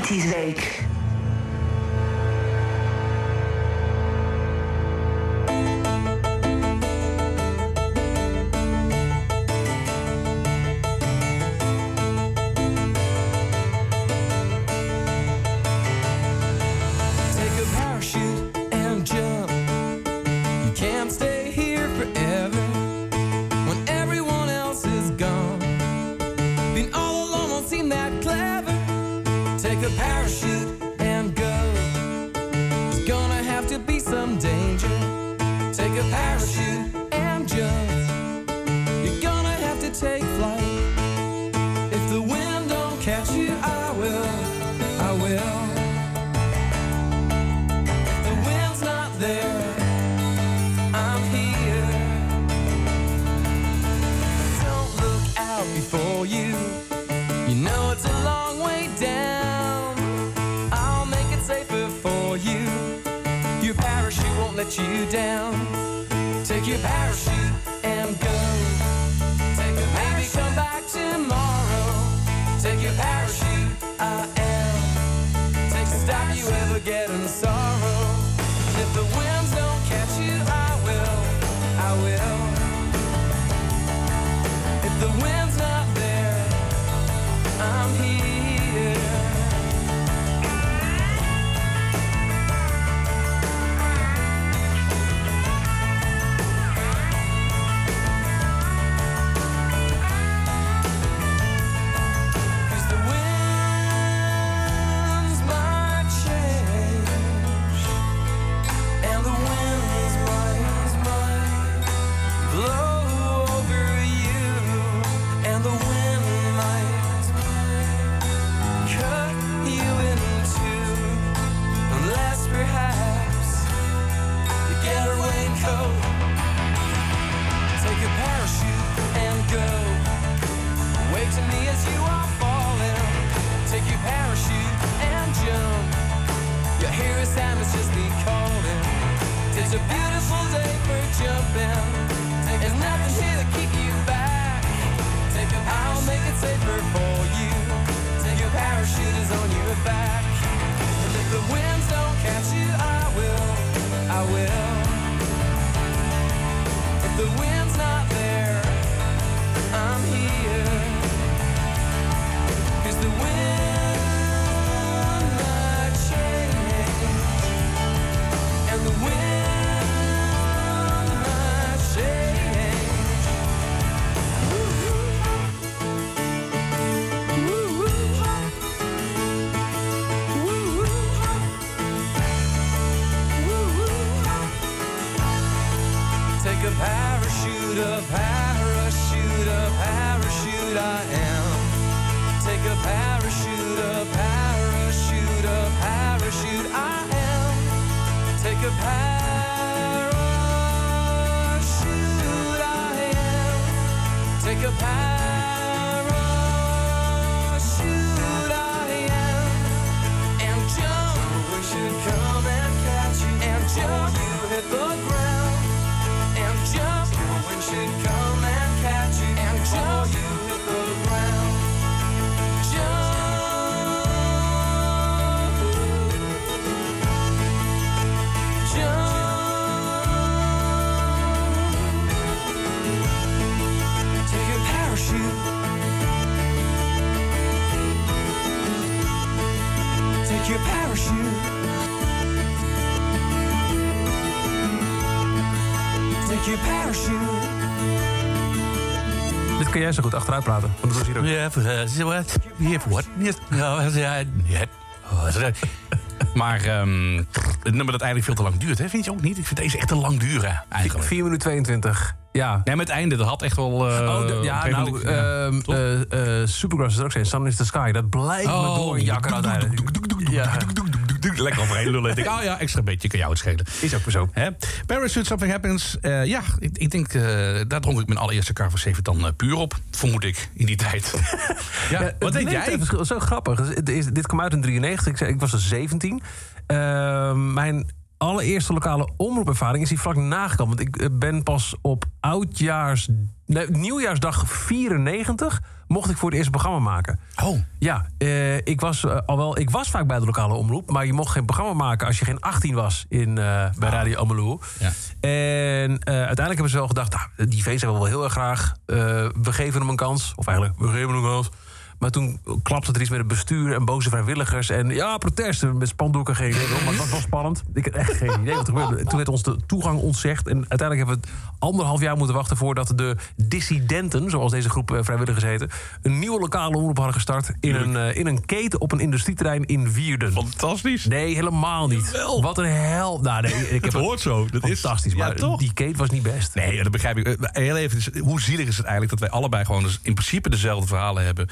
90s week. Dus zo goed achteruit praten. Want dat was hier ook. Ja, wat? Wat? Ja, maar het nummer dat eigenlijk veel te lang duurt, hè? vind je ook niet? Ik vind deze echt te lang duren, eigenlijk. 4 minuten 22, ja. Nee, met het einde, dat had echt wel... Uh, ja, nou, ehm, eh, eh, Supergrass is ook zijn Sun is the Sky. Dat blijft oh, door, jakker. Ja. Lekker overheen lullen. Ik oh ja, extra beetje kan jou het schelen. Is ook zo. Hè? Something Happens. ja, ik, denk, daar dronk ik mijn allereerste Car van Seven dan puur op vermoed ik, in die tijd. ja, wat deed jij? Zo grappig. Dit kwam uit in 93, ik was er 17. Ehm, mijn allereerste lokale omroepervaring is die vlak nagekomen. Want ik eh, ben pas op oudjaars... Nee, nieuwjaarsdag 94 mocht ik voor het eerste programma maken. Oh. Ja, eh, ik, was, eh, al wel, ik was vaak bij de lokale omroep... maar je mocht geen programma maken als je geen 18 was in, eh, bij Radio Ameloe. Ja. En eh, uiteindelijk hebben ze wel gedacht... Nou, die feest hebben we wel heel erg graag. Eh, we geven hem een kans. Of eigenlijk, we geven hem een kans. Maar toen klapte er iets met het bestuur en boze vrijwilligers. En ja, protesten met spandoeken, geen idee. Maar het was wel spannend. Ik had echt geen idee wat er gebeurde. En Toen werd ons de toegang ontzegd. En uiteindelijk hebben we het anderhalf jaar moeten wachten... voordat de dissidenten, zoals deze groep eh, vrijwilligers heten... een nieuwe lokale omroep hadden gestart... in een, eh, in een keten op een industrieterrein in Wierden. Fantastisch. Nee, helemaal niet. Jawel. Wat een hel. Nou, nee, ik heb Het hoort zo. Dat is fantastisch. Maar toch? die keten was niet best. Nee, dat begrijp ik. Eh, Heel even, dus hoe zielig is het eigenlijk dat wij allebei gewoon dus in principe dezelfde verhalen hebben.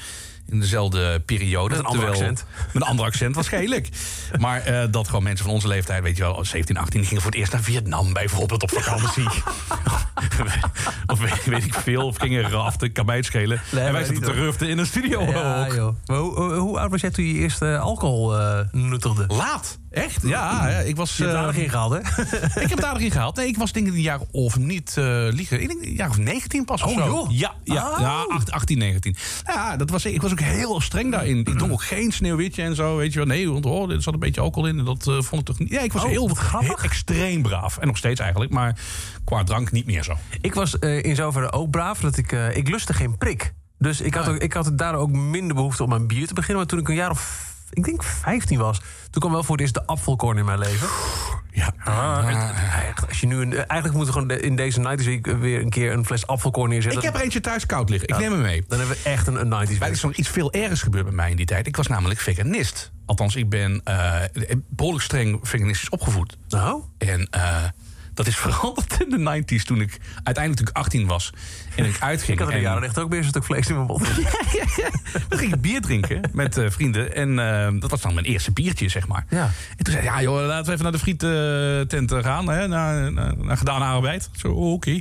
In dezelfde periode. Met een ander Terwijl- accent. Met een ander accent, waarschijnlijk. maar eh, dat gewoon mensen van onze leeftijd, weet je wel, 17, 18, die gingen voor het eerst naar Vietnam bijvoorbeeld op vakantie. of weet, weet ik veel, of gingen raften, kabijt schelen. Nee, en wij zitten te ruften in een studio Ja, ook. joh. Maar hoe, hoe, hoe oud was jij toen je eerste alcohol eh, nuttigde? Laat. Echt? Ja, ja, ik was... Je hebt eh, aardig ingehaald, hè? Ik heb aardig ingehaald. Nee, ik was denk ik een jaar of niet eh liegen. Ik denk een jaar of 19 pas of Oh, zo. joh. Ja, ja, Oh. ja 18, 18, 19. Ja, dat was, ik was ook heel streng daarin. Ik dronk ook geen sneeuwwitje en zo. Weet je wel. Nee, want oh, er zat een beetje alcohol in. En dat eh, vond ik toch niet. Ja, ik was Oh, heel, wat grappig. heel extreem braaf. En nog steeds eigenlijk. Maar qua drank niet meer zo. Ik was in zoverre ook braaf dat ik... ik lustte geen prik. Dus ik had, ook, ik had daar ook minder behoefte om aan bier te beginnen. Maar toen ik een jaar of... Ik denk 15 was. Toen kwam wel voor het eerst de afvalkorn in mijn leven. Ja. Ah, het- als je nu een, eigenlijk moeten we gewoon in deze 90s week weer een keer een fles afvalkorn neerzetten. Ik heb er eentje thuis koud liggen. Ik neem hem mee. Dan hebben we echt een, een 90s Maar er is nog iets veel ergers gebeurd bij mij in die tijd. Ik was namelijk veganist. Althans, ik ben eh behoorlijk streng veganistisch opgevoed. Nou? En eh, dat is veranderd in de 90s toen ik uiteindelijk toen ik 18 was. En ik uitging. Ik had en- een jaren echt ook weer een stuk vlees in mijn mond. Dan ging ik bier drinken met eh, vrienden. En eh, dat was dan mijn eerste biertje, zeg maar. Ja. En toen zei ja joh, laten we even naar de friettent eh, gaan. Hè, naar, gedane arbeid. Zo, oh, oké.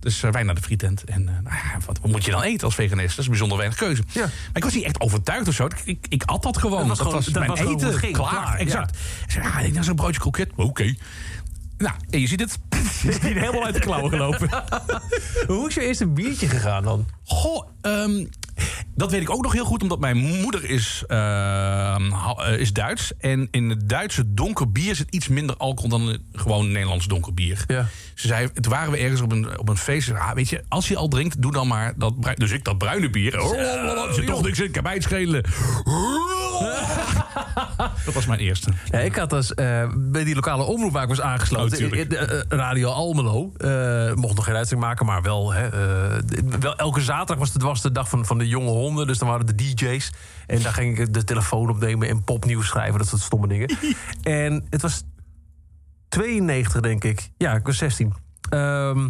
Dus wij naar de friettent. En nou ja, wat, wat moet je dan eten als veganist? Dat is bijzonder weinig keuze. Ja. Maar ik was niet echt overtuigd of zo. Ik, ik, ik at dat gewoon. Dat was gewoon- dat mijn was eten. klaar, Klaar, ja. exact. Ik zei, ja, ik nou zo'n broodje kroket. Oké. Nou, en je ziet het. is die helemaal uit de klauwen gelopen. Hoe is je eerste biertje gegaan dan? Goh, ehm, dat weet ik ook nog heel goed, omdat mijn moeder is, ehm, eh, is Duits. En in het Duitse donker bier zit iets minder alcohol dan gewoon Nederlands donker bier. Ja. Ze zei, toen waren we ergens op een, op een feest. Ze zei, Ah, weet je, als je al drinkt, doe dan maar dat bruine. Dus ik dat bruine bier. Oh, er zit toch niks in, kan mij schelen. dat was mijn eerste. Ja, ik had dus eh, bij die lokale omroep waar ik was aangesloten. Oh, in- in- eh, Radio Almelo. eh, mocht nog geen uitzending maken, maar wel, hè, eh, wel. Elke zaterdag was het was de dag van, van de jonge honden. Dus dan waren de DJ's. En daar ging ik de telefoon opnemen en popnieuws schrijven. Dat soort stomme dingen. en het was 92, denk ik. Ja, ik was 16. Ehm,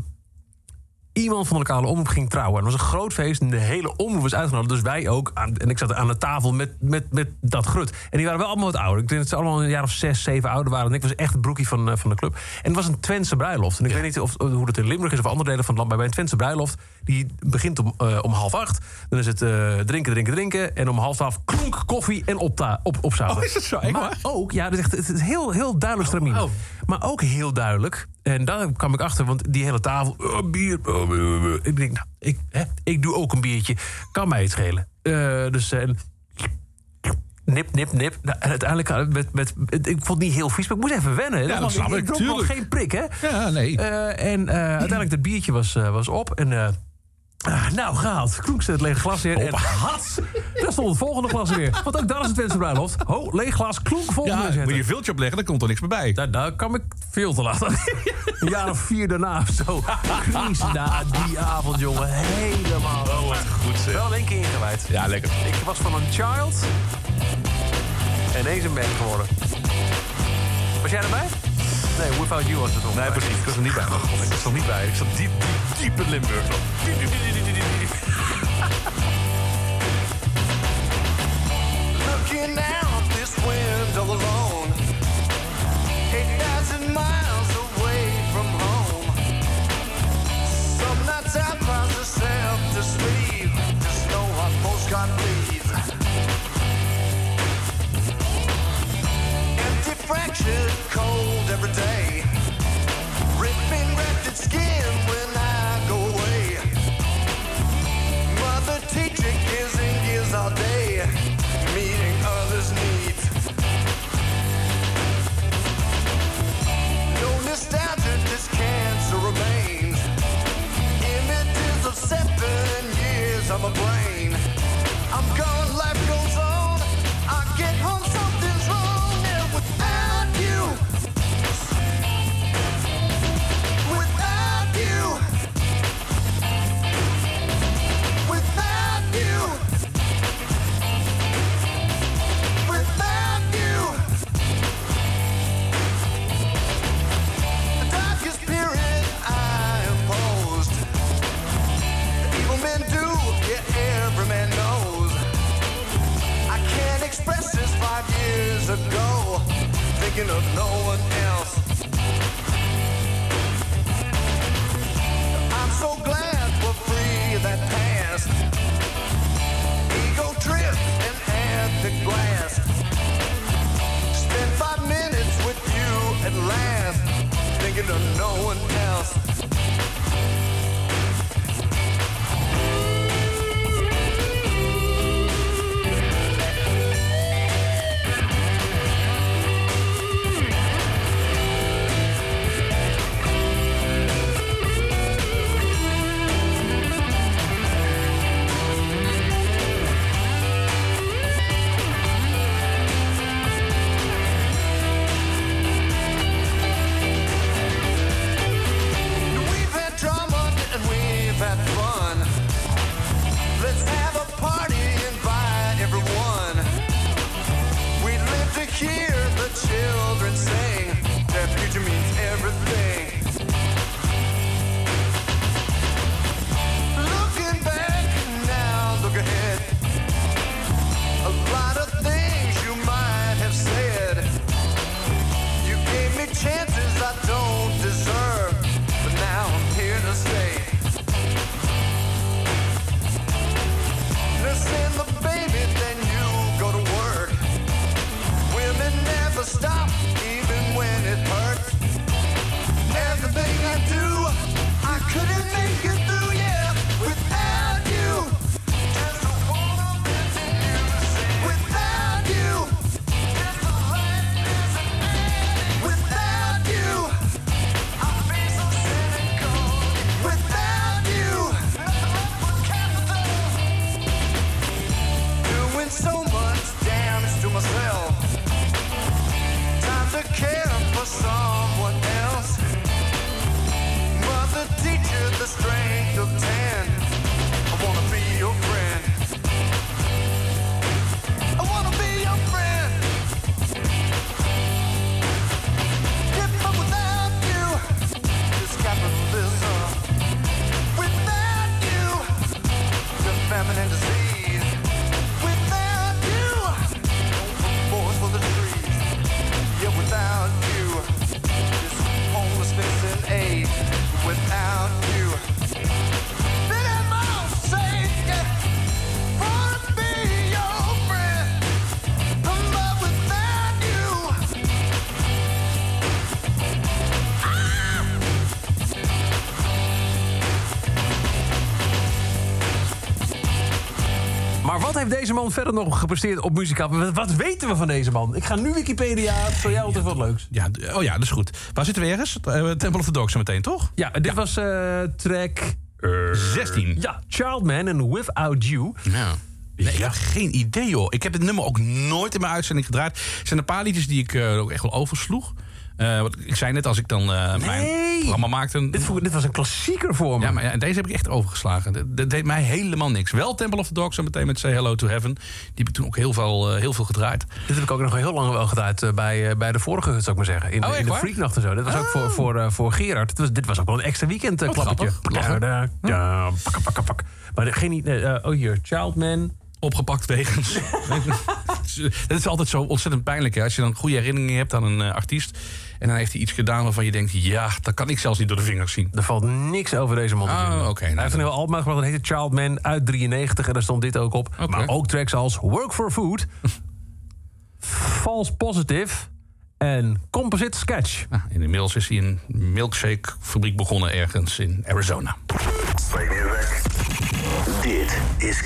iemand van de lokale omroep ging trouwen. En het was een groot feest en de hele omroep was uitgenodigd. Dus wij ook. Aan, en ik zat aan de tafel met, met, met dat grut. En die waren wel allemaal wat ouder. Ik denk dat ze allemaal een jaar of zes, zeven ouder waren. En ik was echt het broekie van, eh, van de club. En het was een Twentse bruiloft. En ik weet niet of, hoe dat in Limburg is of andere delen van het land. Maar bij een Twentse bruiloft, die begint om, eh, om half acht. Dan is het eh, drinken, drinken, drinken. En om half twaalf klonk, koffie en opta, op, opzouten. Oh, is dat zo? Echt Maar waar? ook, ja, dat is echt, het is heel, heel duidelijk stramien. oh. Maar ook heel duidelijk. En daar kwam ik achter, want die hele tafel. oh, bier. oh, oh, oh. Ik denk, nou, ik, hè, ik doe ook een biertje. Kan mij het schelen. Eh, dus. eh, Nip, nip, nip. Nou, en uiteindelijk, eh, met, met, ik vond het niet heel vies, maar ik moest even wennen. Ja, dat snap ik, ik, dronk nog geen prik, hè? Ja, nee. En eh, uiteindelijk, het biertje was, was op. En ah, nou, gehaald. Kloek ze het lege glas weer. En hats, daar stond het volgende glas weer. Want ook daar is het Twentse bruiloft. Ho, leeg glas, klonk volgende ja, moet je een viltje opleggen, dan komt er niks meer bij. Daar, daar kwam ik veel te laat. Een jaar of vier daarna of zo. Chris, na die avond, jongen. Helemaal. Oh, wat goed zeg. Wel in één keer ingewijd. Ja, lekker. Ik was van een child ineens een man geworden. Was jij erbij? Nee, Without You was het nog. Nee, precies. Ik was er niet bij. Oh, God, ik was er niet bij. Ik zat diep, diep, diep in Limburg. Diep, diep, diep, diep, diep, diep, diep. Looking out this window alone, 8,000 miles away from home. Some nights I cry myself to sleep, just know what postcard reads. Empty, fractured, cold every day. Ripping rented skin when I go away. Mother teaching kids and kids all day. Meeting others' needs. No nostalgia, just cancer remains. Images of seven years on my brain. I'm gone. Ago, thinking of no one else. I'm so glad we're free of that past. Ego trip and at the glass. Spend five minutes with you at last, thinking of no one else. Heeft deze man verder nog gepresteerd op muzikaal? Wat, wat weten we van deze man? Ik ga nu Wikipedia. Voor jou altijd wat leuks. Ja, oh ja, dat is goed. Waar zitten we ergens? Eh, Temple of the Dog zo meteen, toch? Ja, dit was eh, track 16. ja, Childman and Without You. Ja. Nee, ik heb geen idee, joh. Ik heb het nummer ook nooit in mijn uitzending gedraaid. Er zijn een paar liedjes die ik eh, ook echt wel oversloeg. Eh, ik zei net, als ik dan mijn programma maakte... Dit, vo- dit was een klassieker voor me. ja, maar ja, deze heb ik echt overgeslagen. Dat, dat deed mij helemaal niks. Wel Temple of the Dog, zo meteen met Say Hello to Heaven. Die heb ik toen ook heel veel, eh, heel veel gedraaid. Dit heb ik ook nog heel lang wel gedraaid bij, bij de vorige, zou ik maar zeggen. In, de- Oh, echt in de waar? Freaknacht en zo. Dit was ook voor, voor, eh, voor Gerard. Dit was, dit was ook wel een extra weekend Wat klappertje. Ja, ja, pakken, pakken, pakken. Maar oh, hier. Childman. Opgepakt wegens. dat is altijd zo ontzettend pijnlijk. Hè? Als je dan goede herinneringen hebt aan een eh, artiest. En dan heeft hij iets gedaan waarvan je denkt: ja, dat kan ik zelfs niet door de vingers zien. Er valt niks over deze man te Ah, vinden. oké, Hij nou, heeft een heel album uitgebracht, dat heette Childman uit 93. En daar stond dit ook op. Oké. Maar ook tracks als Work for Food, False Positive en Composite Sketch. Nou, inmiddels is hij een milkshake fabriek begonnen ergens in Arizona. Dit is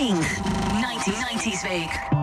King, 1990s Week.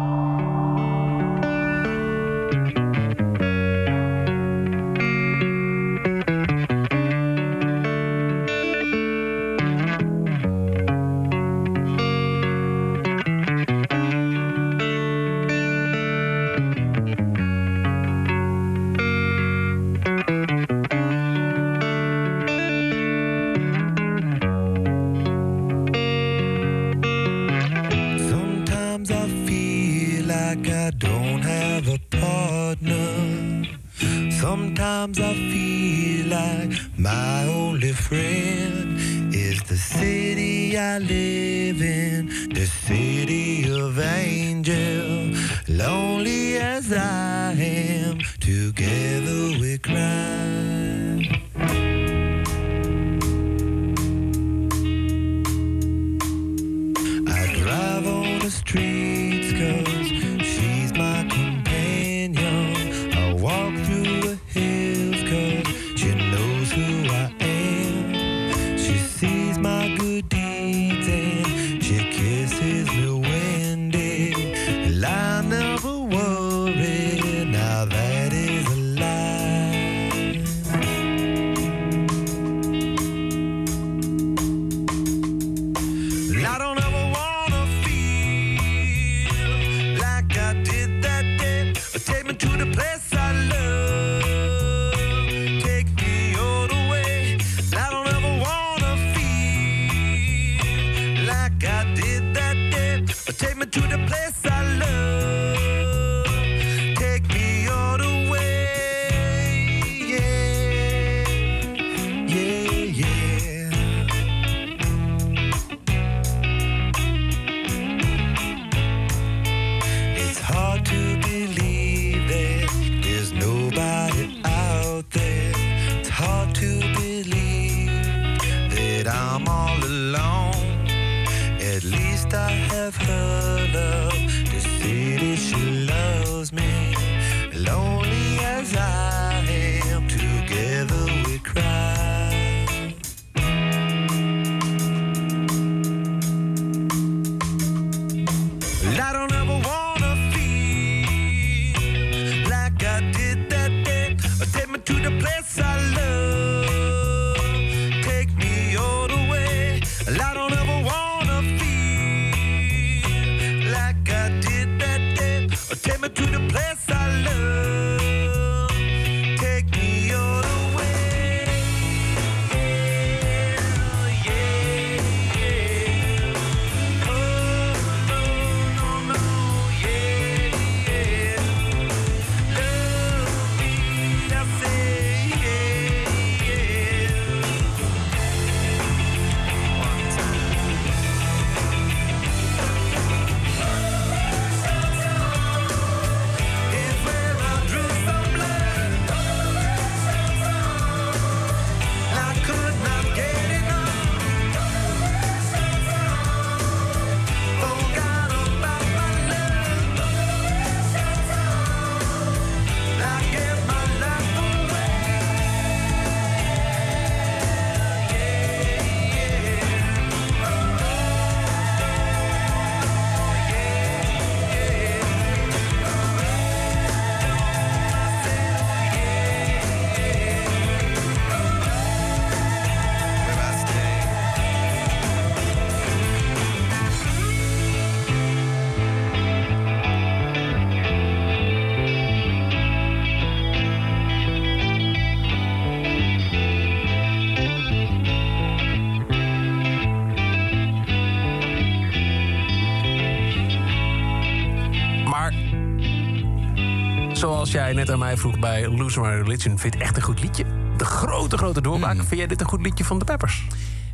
jij net aan mij vroeg bij Loser My Religion... vind echt een goed liedje? De grote, grote doorbraak. Hmm. Vind jij dit een goed liedje van de Peppers?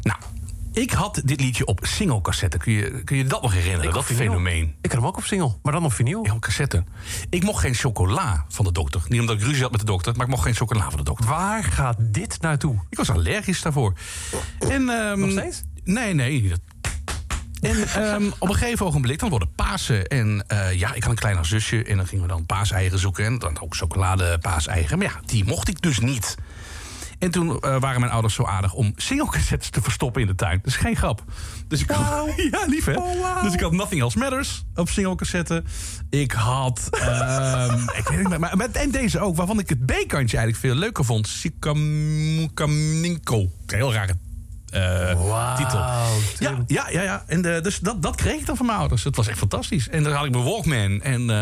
Nou, ik had dit liedje op singelcassette. Kun je, kun je dat nog herinneren? Dat fenomeen. Ik had hem ook op single, maar dan op vinyl. Ja, op cassette. Ik mocht geen chocola van de dokter. Niet omdat ik ruzie had met de dokter, maar ik mocht geen chocola van de dokter. Waar gaat dit naartoe? Ik was allergisch daarvoor. En, ehm, nog steeds? Nee, nee. En ehm, op een gegeven ogenblik, dan worden en eh, ja, ik had een kleiner zusje en dan gingen we dan paaseieren zoeken. En dan ook chocolade paaseieren. Maar ja, die mocht ik dus niet. En toen eh, waren mijn ouders zo aardig om singlecassettes te verstoppen in de tuin. Dat is geen grap. Dus ik wow. Nou, ja, lief hè? Oh, dus ik had Nothing Else Matters op singlecassetten. Ik had... Ehm, ik weet niet maar, met en deze ook, waarvan ik het B-kantje eigenlijk veel leuker vond. Sikaminko. Heel rare eh, titel. Ja, ja, ja, ja. En eh, dus dat, dat kreeg ik dan van mijn ouders. Het was echt fantastisch. En dan had ik mijn Walkman. En eh,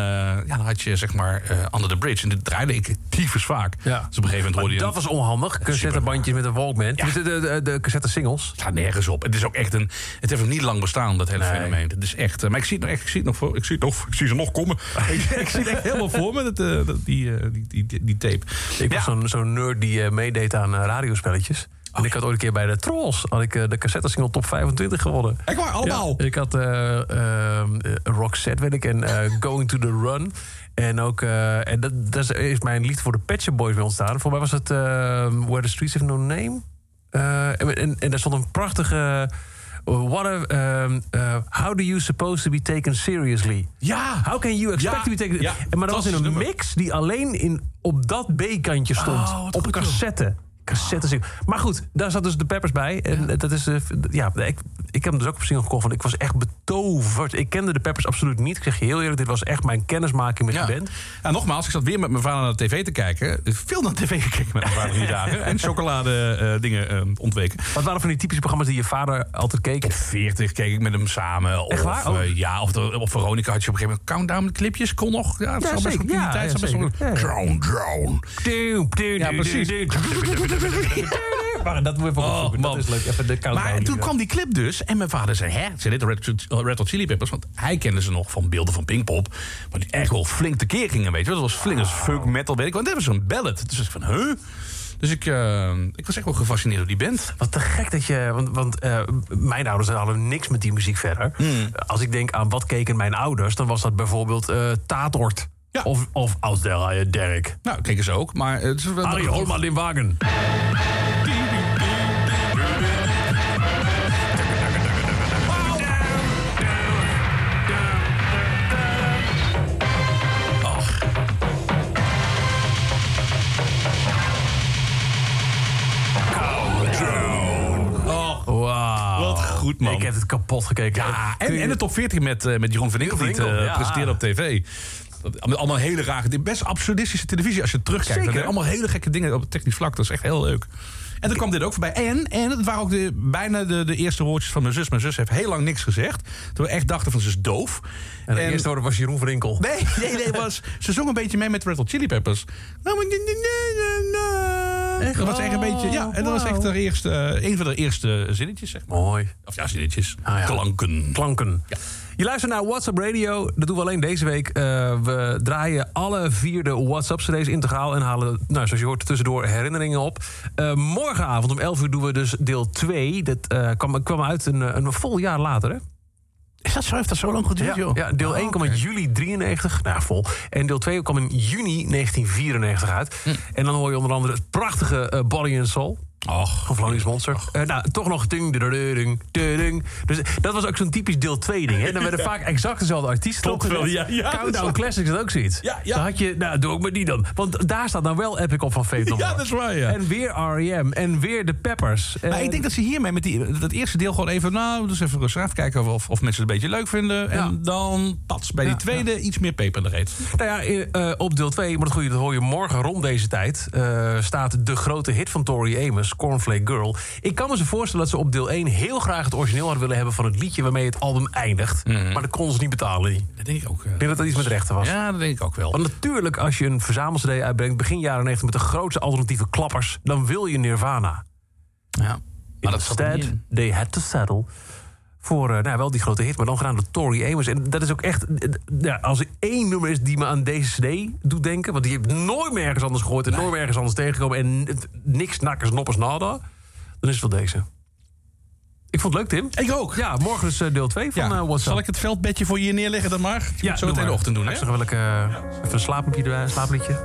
ja, dan had je zeg maar Under the Bridge. En dit draaide ik tyfus vaak. Ja. Dus op een gegeven moment hoorde je... Dat was onhandig. Cassettebandjes met een Walkman. De, de, de, de cassette singles. staat nergens op. Het is ook echt een. Het heeft nog niet lang bestaan, dat hele fenomeen. Het is echt. maar ik zie het nog echt. Ik zie het nog voor. Ik zie het nog. Ik zie ze nog komen. ik, ik zie het echt helemaal voor me. Dat, dat- die, die, die, tape. Ik was Ja. zo'n zo'n nerd die meedeed aan radiospelletjes. En ik had ooit een keer bij de Trolls had ik, eh, de cassette-single top 25 gewonnen. Echt waar, allemaal? Ja, ik had ehm, eh, Roxette, weet ik, en eh, Going to the Run. En ook, eh, en dat, dat is- mijn liefde voor de Pet Shop Boys bij ontstaan. Voor mij was het Where the Streets Have No Name. En, en, en daar stond een prachtige... What a, ehm, eh, how do you supposed to be taken seriously? Ja. How can you expect Ja, to be taken... ja, maar dat was in een nummer. mix die alleen in, op dat B-kantje stond. Oh, op goed, cassette. Cassette single. Maar goed, daar zat dus de Peppers bij. En dat is, eh, ja, ik, ik heb hem dus ook op single gekocht. Want ik was echt betoverd. Ik kende de Peppers absoluut niet. Ik zeg je heel eerlijk, dit was echt mijn kennismaking met Ja. de band. Ja, nogmaals, ik zat weer met mijn vader naar de tv te kijken. Veel naar de tv gekeken met mijn vader die dagen. En chocolade eh, dingen eh, ontweken. Wat waren van die typische programma's die je vader altijd keek? Op 40 keek ik met hem samen. Echt of, waar? Oh. ja, of de- op Veronica had je op een gegeven moment countdown met clipjes. Kon nog. Ja, het Ja, zal best wel in die Ja, tijd. drown. Ja, precies. Maar dat moet even Oh, opzoeken. Dat is leuk. Even de countdown. Maar toen kwam die clip dus. En mijn vader zei, hè, zijn dit Red, Hot Chili Peppers? Want hij kende ze nog van beelden van Pinkpop. Maar die echt wel flink tekeer gingen, weet je. Dat was flink als funk metal, weet ik. Want dat was zo'n ballad. Dus ik van, huh? Dus ik, eh, ik was echt wel gefascineerd door die band. Wat te gek dat je. Want, want eh, mijn ouders hadden niks met die muziek verder. Hmm. Als ik denk aan wat keken mijn ouders, dan was dat bijvoorbeeld eh Tatort. Ja. Of, of Als der Derek. Nou, keken ze ook. Maar het is wel... Harry Holman in Wagen. Oh, goed, man. Ik heb het kapot gekeken. Ja, en, en de top 40 met, eh, met Jeroen van Inkel die eh, ja. presenteerde op tv. Dat- Allemaal hele rare, best absurdistische televisie als je terugkijkt. Zeker. Dat allemaal hele gekke dingen op het technisch vlak. Dat is echt heel leuk. En dan kwam dit ook voorbij. En, en het waren ook de, bijna de, de eerste woordjes van mijn zus. Mijn zus heeft heel lang niks gezegd. Toen we echt dachten van ze is doof. En de eerste woord was Jeroen van Inkel. Nee, nee, nee. Was, ze zong een beetje mee met Red Hot Chili Peppers. Nou, Echt? Dat was echt een beetje, ja. En dat was echt de eerste, een van de eerste zinnetjes, zeg maar. Mooi. Of ja, zinnetjes. Ah, ja. Klanken. Klanken. Je luistert naar WhatsApp Radio. Dat doen we alleen deze week. Eh, we draaien alle vier de WhatsApp-CD's integraal... en halen, nou, zoals je hoort, tussendoor herinneringen op. Eh, morgenavond om 11 uur doen we dus deel 2. Dat eh, kwam, kwam uit een, een vol jaar later, hè? Is dat zo? Heeft dat zo lang geduurd, Ja, joh? ja, deel Oh, 1 kwam in juli 93, nou vol. En deel 2 kwam in juni 1994 uit. Hm. En dan hoor je onder andere het prachtige Body and Soul... Och. Thelonious Monster. Eh, nou, toch nog ding, ding, ding, ding. Dus dat was ook zo'n typisch deel 2 ding. Hè? Dan werden vaak exact dezelfde artiesten. Klopt wel, ja, ja, dat Countdown. Classics is ook zoiets. Ja, ja. Dan had je, nou, doe ook maar die dan. Want daar staat dan wel Epic op van Fate Ja, dat is waar, ja. En weer R.E.M. En weer de Peppers. Maar En- ik denk dat ze hiermee met die, dat eerste deel gewoon even... Nou, dus even rustig even kijken of, of mensen het een beetje leuk vinden. En dan pats bij die tweede iets meer peper in de. Nou ja, eh, eh, op deel 2, maar dat goeie, dat hoor je morgen rond deze tijd... eh, staat de grote hit van Tori Amos, Cornflake Girl. Ik kan me zo voorstellen dat ze op deel 1 heel graag het origineel hadden willen hebben... van het liedje waarmee het album eindigt. Maar dat konden ze niet betalen. Ik Dat denk ik ook. eh. denk dat dat iets met rechten was. Ja, dat denk ik ook wel. Want natuurlijk, als je een verzamel-CD uitbrengt... begin jaren 90 met de grootste alternatieve klappers... dan wil je Nirvana. Ja. Maar dat in. they had to settle voor eh, nou, wel die grote hit, maar dan gedaan door Tori Amos. En dat is ook echt, ja, als er één nummer is die me aan deze CD doet denken... want die heb ik nooit meer ergens anders gehoord en nooit meer ergens anders tegengekomen... en het- niks nakkers, noppers, nada, dan is het wel deze. Ik vond het leuk, Tim. Ik ook. Ja, morgen is eh, deel 2 van Ja, eh, WhatsApp. zal ik het veldbedje voor je neerleggen dan maar? Je moet zo meteen de ochtend doen, hè? Ik zeg wel ik, even een slaapliedje